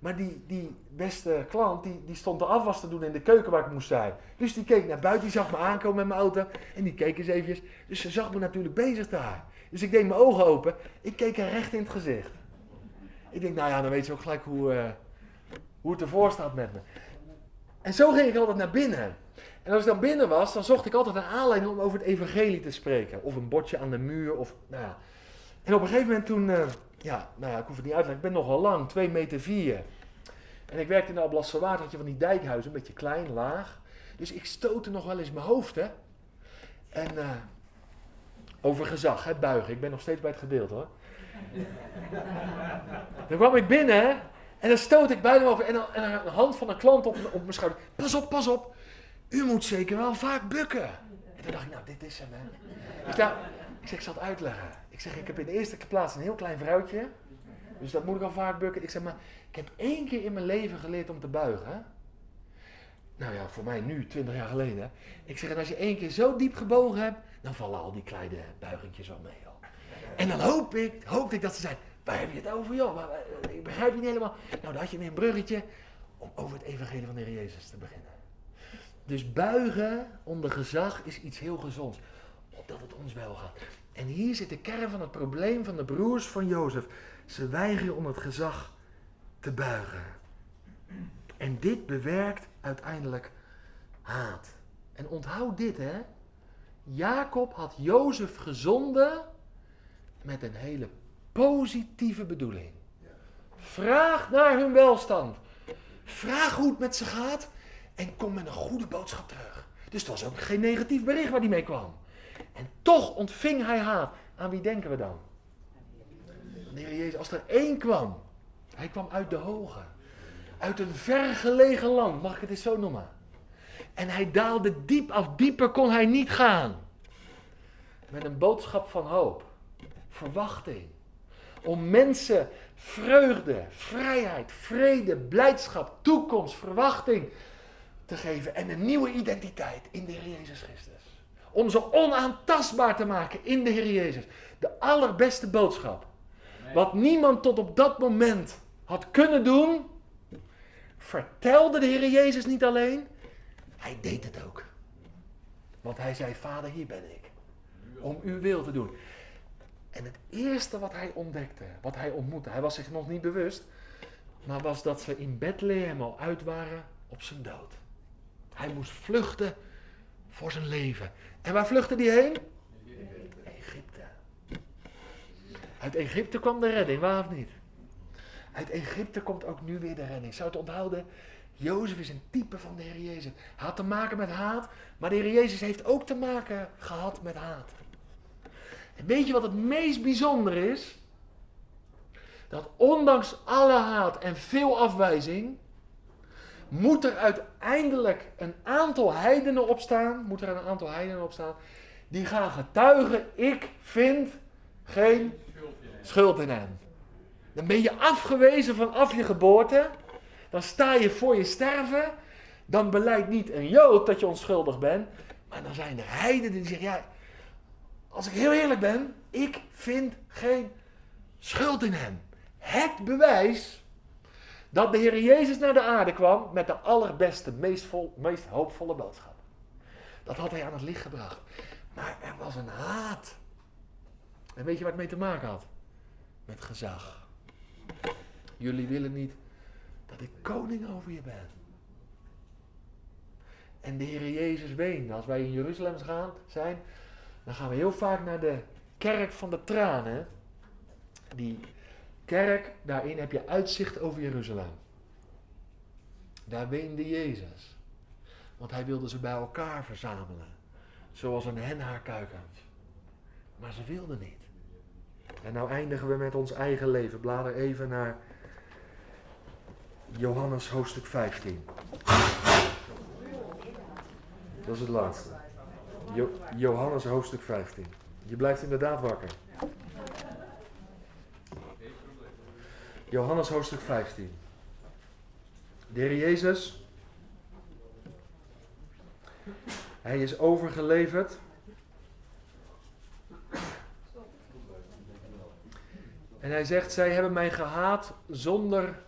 Maar die, die beste klant, die, die stond de afwas te doen in de keuken waar ik moest zijn. Dus die keek naar buiten, die zag me aankomen met mijn auto. En die keek eens eventjes. Dus ze zag me natuurlijk bezig daar. Dus ik deed mijn ogen open. Ik keek haar recht in het gezicht. Ik denk, nou ja, dan weet ze ook gelijk hoe, uh, hoe het ervoor staat met me. En zo ging ik altijd naar binnen. En als ik dan binnen was, dan zocht ik altijd een aanleiding om over het evangelie te spreken. Of een bordje aan de muur, of nou ja. En op een gegeven moment toen... Uh, ja, nou ja, ik hoef het niet uit te leggen. Ik ben nogal lang, 2 meter 4. En ik werkte in de Alblasserwaard, had je van die dijkhuizen, een beetje klein, laag. Dus ik stootte nog wel eens mijn hoofd, hè. En uh, over gezag, hè, buigen. Ik ben nog steeds bij het gedeelte, hoor. dan kwam ik binnen, hè. En dan stoot ik bijna over. En, dan, en een hand van een klant op, op mijn schouder. Pas op, pas op. U moet zeker wel vaak bukken. En toen dacht ik, nou, dit is hem, hè. Ik, nou, ik zeg, ik zal het uitleggen. Ik zeg, ik heb in de eerste plaats een heel klein vrouwtje. Dus dat moet ik al vaak bukken. Ik zeg, maar ik heb één keer in mijn leven geleerd om te buigen. Nou ja, voor mij nu, twintig jaar geleden. Ik zeg, en als je één keer zo diep gebogen hebt, dan vallen al die kleine buigentjes wel mee. Joh. En dan hoop ik, hoopte ik dat ze zeiden, waar heb je het over joh? Maar, eh, ik begrijp je niet helemaal. Nou, dan had je weer een bruggetje om over het evangelie van de Heer Jezus te beginnen. Dus buigen onder gezag is iets heel gezonds. Opdat het ons wel gaat. En hier zit de kern van het probleem van de broers van Jozef. Ze weigeren om het gezag te buigen. En dit bewerkt uiteindelijk haat. En onthoud dit, hè. Jacob had Jozef gezonden met een hele positieve bedoeling. Vraag naar hun welstand. Vraag hoe het met ze gaat en kom met een goede boodschap terug. Dus het was ook geen negatief bericht waar hij mee kwam. En toch ontving hij haat. Aan wie denken we dan? De Heer Jezus, als er één kwam, hij kwam uit de hoge, uit een vergelegen land, mag ik het eens zo noemen. En hij daalde diep af, dieper kon hij niet gaan. Met een boodschap van hoop, verwachting. Om mensen vreugde, vrijheid, vrede, blijdschap, toekomst, verwachting te geven. En een nieuwe identiteit in de Heer Jezus Christus. Om ze onaantastbaar te maken in de Heer Jezus. De allerbeste boodschap. Wat niemand tot op dat moment had kunnen doen, vertelde de Heer Jezus niet alleen, hij deed het ook. Want hij zei, vader hier ben ik. Om uw wil te doen. En het eerste wat hij ontdekte, wat hij ontmoette, hij was zich nog niet bewust, maar was dat ze in Bethlehem al uit waren op zijn dood. Hij moest vluchten voor zijn leven. En waar vluchtte hij heen? Egypte. Uit Egypte kwam de redding, waar of niet? Uit Egypte komt ook nu weer de redding. Zou het onthouden? Jozef is een type van de Heer Jezus. Hij had te maken met haat, maar de Heer Jezus heeft ook te maken gehad met haat. En weet je wat het meest bijzonder is? Dat ondanks alle haat en veel afwijzing, moet er uiteindelijk een aantal heidenen opstaan, moet er een aantal heidenen opstaan, die gaan getuigen, ik vind geen schuld in hem. Dan ben je afgewezen vanaf je geboorte, dan sta je voor je sterven, dan beleidt niet een Jood dat je onschuldig bent, maar dan zijn er heidenen die zeggen, ja, als ik heel eerlijk ben, ik vind geen schuld in hem. Het bewijs dat de Heer Jezus naar de aarde kwam met de allerbeste, meest, vol, meest hoopvolle boodschap. Dat had hij aan het licht gebracht. Maar er was een haat. En weet je waar het mee te maken had? Met gezag. Jullie willen niet dat ik koning over je ben. En de Heer Jezus weende. Als wij in Jeruzalem gaan, zijn, dan gaan we heel vaak naar de kerk van de tranen. Die kerk, daarin heb je uitzicht over Jeruzalem. Daar weende Jezus. Want hij wilde ze bij elkaar verzamelen. Zoals een hen haar kuikent. Maar ze wilden niet. En nou eindigen we met ons eigen leven. Blader even naar Johannes hoofdstuk 15. Dat is het laatste. Johannes hoofdstuk 15. Je blijft inderdaad wakker. Johannes hoofdstuk 15. De Heer Jezus, hij is overgeleverd. En hij zegt, zij hebben mij gehaat zonder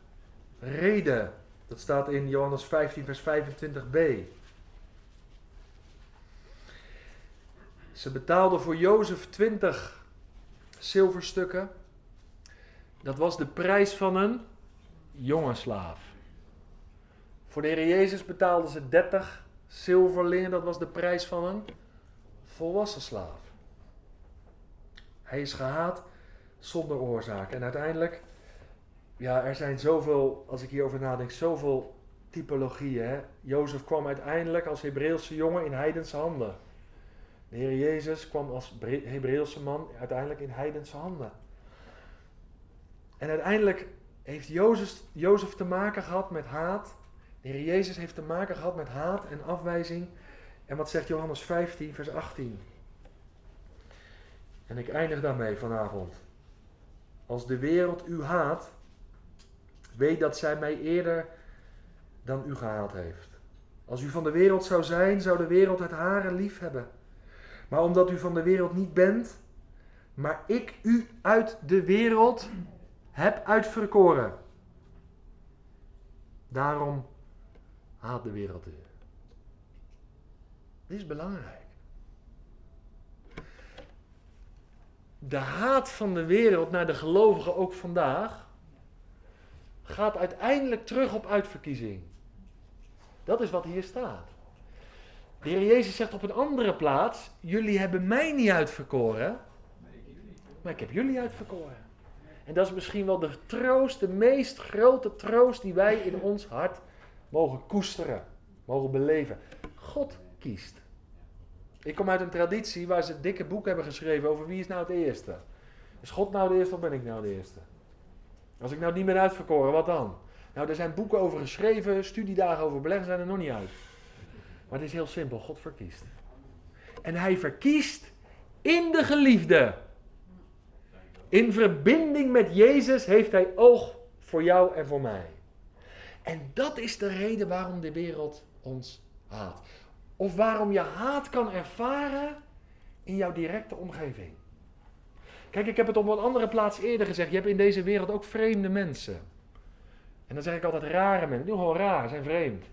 reden. Dat staat in Johannes 15, vers 25b. Ze betaalden voor Jozef 20 zilverstukken. Dat was de prijs van een jonge slaaf. Voor de Heer Jezus betaalden ze 30 zilverlingen. Dat was de prijs van een volwassen slaaf. Hij is gehaat zonder oorzaak. En uiteindelijk, ja, er zijn zoveel, als ik hierover nadenk, zoveel typologieën. Jozef kwam uiteindelijk als Hebreeuwse jongen in heidense handen. De Heer Jezus kwam als Hebreeuwse man uiteindelijk in heidense handen. En uiteindelijk heeft Jozef, Jozef te maken gehad met haat. De Heer Jezus heeft te maken gehad met haat en afwijzing. En wat zegt Johannes 15, vers 18? En ik eindig daarmee vanavond. Als de wereld u haat, weet dat zij mij eerder dan u gehaat heeft. Als u van de wereld zou zijn, zou de wereld het hare lief hebben. Maar omdat u van de wereld niet bent, maar ik u uit de wereld heb uitverkoren. Daarom haat de wereld u. Dit is belangrijk. De haat van de wereld naar de gelovigen ook vandaag gaat uiteindelijk terug op uitverkiezing. Dat is wat hier staat. De Heer Jezus zegt op een andere plaats: Jullie hebben mij niet uitverkoren, maar ik heb jullie uitverkoren. En dat is misschien wel de troost, de meest grote troost die wij in ons hart mogen koesteren, mogen beleven. God kiest. Ik kom uit een traditie waar ze dikke boek hebben geschreven over wie is nou het eerste. Is God nou de eerste of ben ik nou de eerste? Als ik nou niet meer uitverkoren, wat dan? Nou, er zijn boeken over geschreven, studiedagen over beleggen zijn er nog niet uit. Maar het is heel simpel, God verkiest. En hij verkiest in de geliefde. In verbinding met Jezus heeft hij oog voor jou en voor mij. En dat is de reden waarom de wereld ons haat. Of waarom je haat kan ervaren in jouw directe omgeving. Kijk, ik heb het op een andere plaats eerder gezegd. Je hebt in deze wereld ook vreemde mensen. En dan zeg ik altijd rare mensen. Die gewoon raar, zijn vreemd.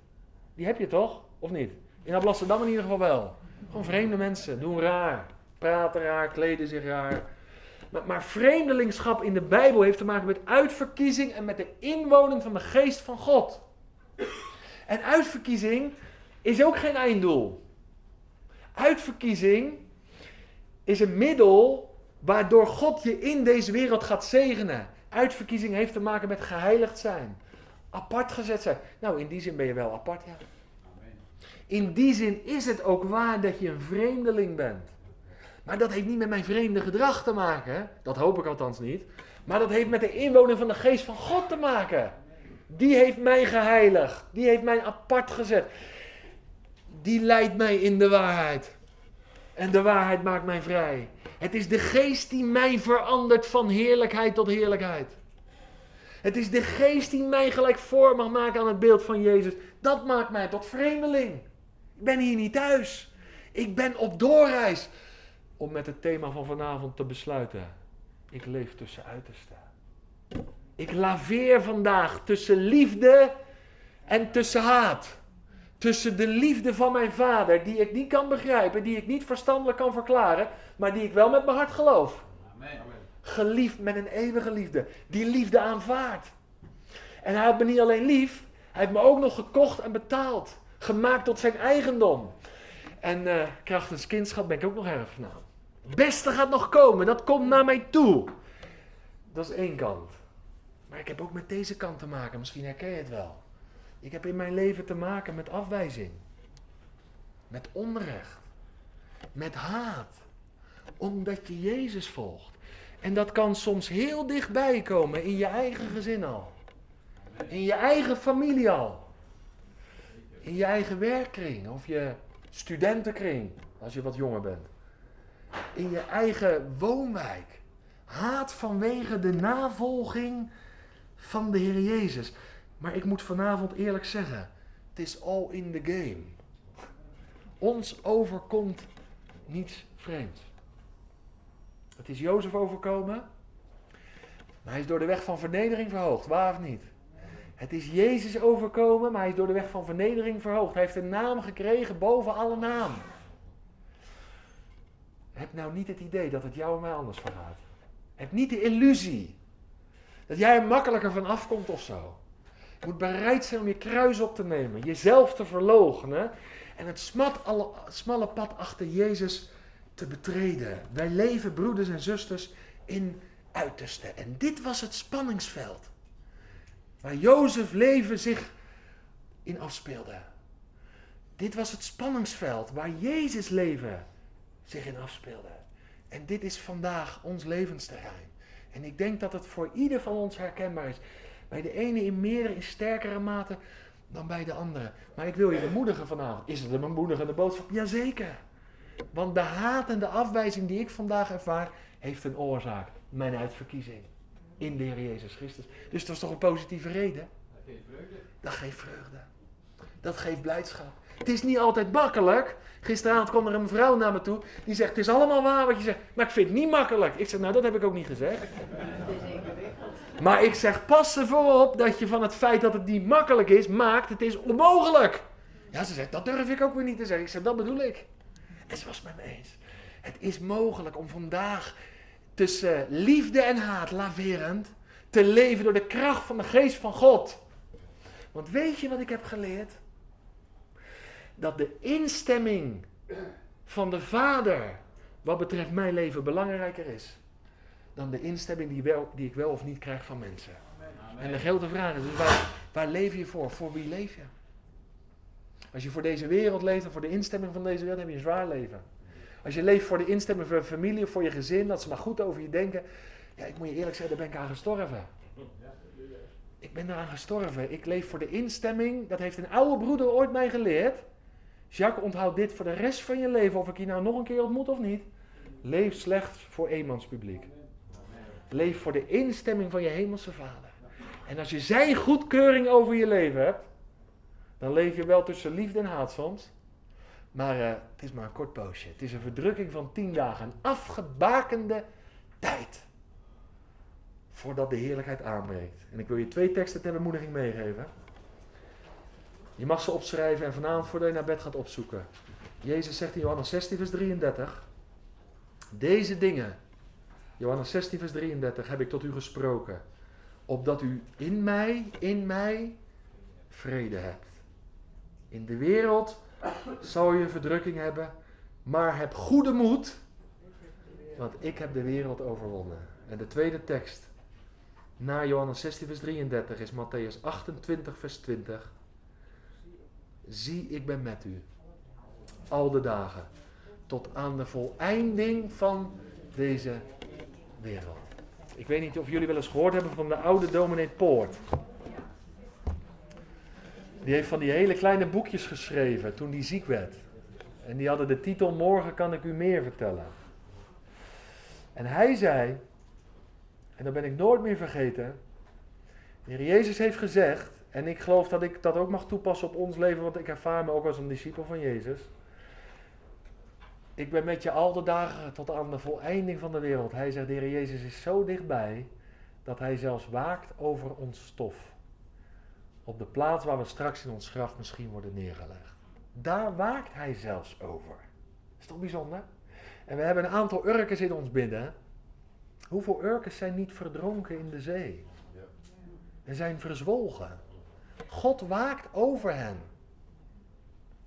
Die heb je toch? Of niet? In Amsterdam in ieder geval wel. Gewoon vreemde mensen, doen raar. Praten raar, kleden zich raar. Maar, maar, vreemdelingschap in de Bijbel heeft te maken met uitverkiezing en met de inwoning van de geest van God. En uitverkiezing is ook geen einddoel. Uitverkiezing is een middel waardoor God je in deze wereld gaat zegenen. Uitverkiezing heeft te maken met geheiligd zijn. Apart gezet zijn. Nou, in die zin ben je wel apart, ja. In die zin is het ook waar dat je een vreemdeling bent. Maar dat heeft niet met mijn vreemde gedrag te maken. Dat hoop ik althans niet. Maar dat heeft met de inwoning van de geest van God te maken. Die heeft mij geheiligd. Die heeft mij apart gezet. Die leidt mij in de waarheid. En de waarheid maakt mij vrij. Het is de geest die mij verandert van heerlijkheid tot heerlijkheid. Het is de geest die mij gelijk voor mag maken aan het beeld van Jezus. Dat maakt mij tot vreemdeling. Ik ben hier niet thuis. Ik ben op doorreis. Om met het thema van vanavond te besluiten. Ik leef tussen uitersten. Ik laveer vandaag tussen liefde en tussen haat. Tussen de liefde van mijn vader, die ik niet kan begrijpen, die ik niet verstandelijk kan verklaren, maar die ik wel met mijn hart geloof. Amen. Geliefd met een eeuwige liefde. Die liefde aanvaardt. En hij had me niet alleen lief, hij heeft me ook nog gekocht en betaald. Gemaakt tot zijn eigendom. En uh, krachtens kindschap ben ik ook nog erfgenaam. Beste gaat nog komen, dat komt naar mij toe. Dat is één kant. Maar ik heb ook met deze kant te maken, misschien herken je het wel. Ik heb in mijn leven te maken met afwijzing. Met onrecht. Met haat. Omdat je Jezus volgt. En dat kan soms heel dichtbij komen in je eigen gezin al. In je eigen familie al. In je eigen werkkring of je studentenkring, als je wat jonger bent. In je eigen woonwijk. Haat vanwege de navolging van de Heer Jezus. Maar ik moet vanavond eerlijk zeggen, het is all in the game. Ons overkomt niets vreemds. Het is Jozef overkomen, maar hij is door de weg van vernedering verhoogd, waar of niet? Het is Jezus overkomen, maar hij is door de weg van vernedering verhoogd. Hij heeft een naam gekregen boven alle naam. Heb nou niet het idee dat het jou en mij anders vergaat. Heb niet de illusie dat jij er makkelijker van afkomt of zo. Je moet bereid zijn om je kruis op te nemen, jezelf te verloochenen en het smalle pad achter Jezus te betreden. Wij leven, broeders en zusters, in uiterste. En dit was het spanningsveld waar Jozef leven zich in afspeelde. Dit was het spanningsveld waar Jezus leven zich in afspeelde. En dit is vandaag ons levensterrein. En ik denk dat het voor ieder van ons herkenbaar is. Bij de ene in meer, in sterkere mate dan bij de andere. Maar ik wil je bemoedigen vanavond. Is het een bemoedigende boodschap? Jazeker. Want de haat en de afwijzing die ik vandaag ervaar, heeft een oorzaak. Mijn uitverkiezing. In de Heer Jezus Christus. Dus dat is toch een positieve reden? Dat geeft vreugde. Dat geeft vreugde. Dat geeft blijdschap. Het is niet altijd makkelijk. Gisteravond kwam er een vrouw naar me toe. Die zegt, het is allemaal waar wat je zegt. Maar ik vind het niet makkelijk. Ik zeg, nou dat heb ik ook niet gezegd. Maar ik zeg, pas ervoor op dat je van het feit dat het niet makkelijk is, maakt het is onmogelijk. Ja, ze zegt, dat durf ik ook weer niet te zeggen. Ik zeg, dat bedoel ik. En ze was met me eens. Het is mogelijk om vandaag tussen liefde en haat laverend te leven door de kracht van de geest van God. Want weet je wat ik heb geleerd? Dat de instemming van de Vader wat betreft mijn leven belangrijker is dan de instemming die, wel, die ik wel of niet krijg van mensen. Amen. En de grote vraag is dus waar, waar leef je voor? Voor wie leef je? Als je voor deze wereld leeft en voor de instemming van deze wereld, heb je een zwaar leven. Als je leeft voor de instemming van je familie of voor je gezin, dat ze maar goed over je denken. Ja, ik moet je eerlijk zeggen, daar ben ik aan gestorven. Ik ben eraan gestorven. Ik leef voor de instemming. Dat heeft een oude broeder ooit mij geleerd. Jacques, onthoud dit voor de rest van je leven, of ik je nou nog een keer ontmoet of niet. Leef slechts voor eenmanspubliek. Leef voor de instemming van je hemelse vader. En als je zijn goedkeuring over je leven hebt, dan leef je wel tussen liefde en haat soms. Maar uh, het is maar een kort poosje. Het is een verdrukking van tien dagen. Een afgebakende tijd. Voordat de heerlijkheid aanbreekt. En ik wil je twee teksten ter bemoediging meegeven. Je mag ze opschrijven en vanavond voordat je naar bed gaat opzoeken. Jezus zegt in Johannes 16, vers 33. Deze dingen, Johannes 16, vers 33, heb ik tot u gesproken. Opdat u in mij, in mij, vrede hebt. In de wereld zal je verdrukking hebben, maar heb goede moed, want ik heb de wereld overwonnen. En de tweede tekst, na Johannes 16, vers 33, is Matthäus 28, vers 20. Zie, ik ben met u, al de dagen, tot aan de voleinding van deze wereld. Ik weet niet of jullie wel eens gehoord hebben van de oude dominee Poort. Die heeft van die hele kleine boekjes geschreven toen hij ziek werd. En die hadden de titel Morgen kan ik u meer vertellen. En hij zei, en dat ben ik nooit meer vergeten. De Heer Jezus heeft gezegd, en ik geloof dat ik dat ook mag toepassen op ons leven, want ik ervaar me ook als een discipel van Jezus. Ik ben met je al de dagen tot aan de voleinding van de wereld. Hij zegt, de Heer Jezus is zo dichtbij dat hij zelfs waakt over ons stof. Op de plaats waar we straks in ons graf misschien worden neergelegd. Daar waakt hij zelfs over. Is toch bijzonder? En we hebben een aantal urkens in ons binnen. Hoeveel urkens zijn niet verdronken in de zee? En zijn verzwolgen. God waakt over hen.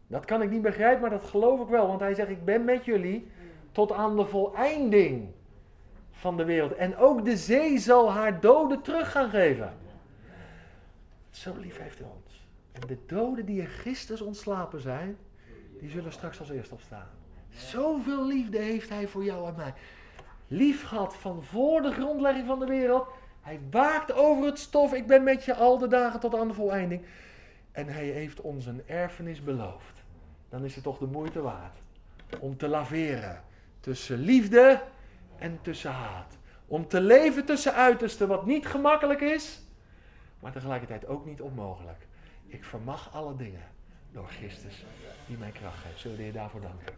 Dat kan ik niet begrijpen, maar dat geloof ik wel. Want hij zegt, ik ben met jullie tot aan de voleinding van de wereld. En ook de zee zal haar doden terug gaan geven. Zo lief heeft hij ons. En de doden die in Christus ontslapen zijn, die zullen straks als eerst opstaan. Zoveel liefde heeft hij voor jou en mij. Lief gehad van voor de grondlegging van de wereld. Hij waakt over het stof. Ik ben met je al de dagen tot aan de voleinding. En hij heeft ons een erfenis beloofd. Dan is het toch de moeite waard om te laveren tussen liefde en tussen haat. Om te leven tussen uitersten, wat niet gemakkelijk is, maar tegelijkertijd ook niet onmogelijk. Ik vermag alle dingen door Christus die mij kracht geeft. Zullen we je daarvoor danken?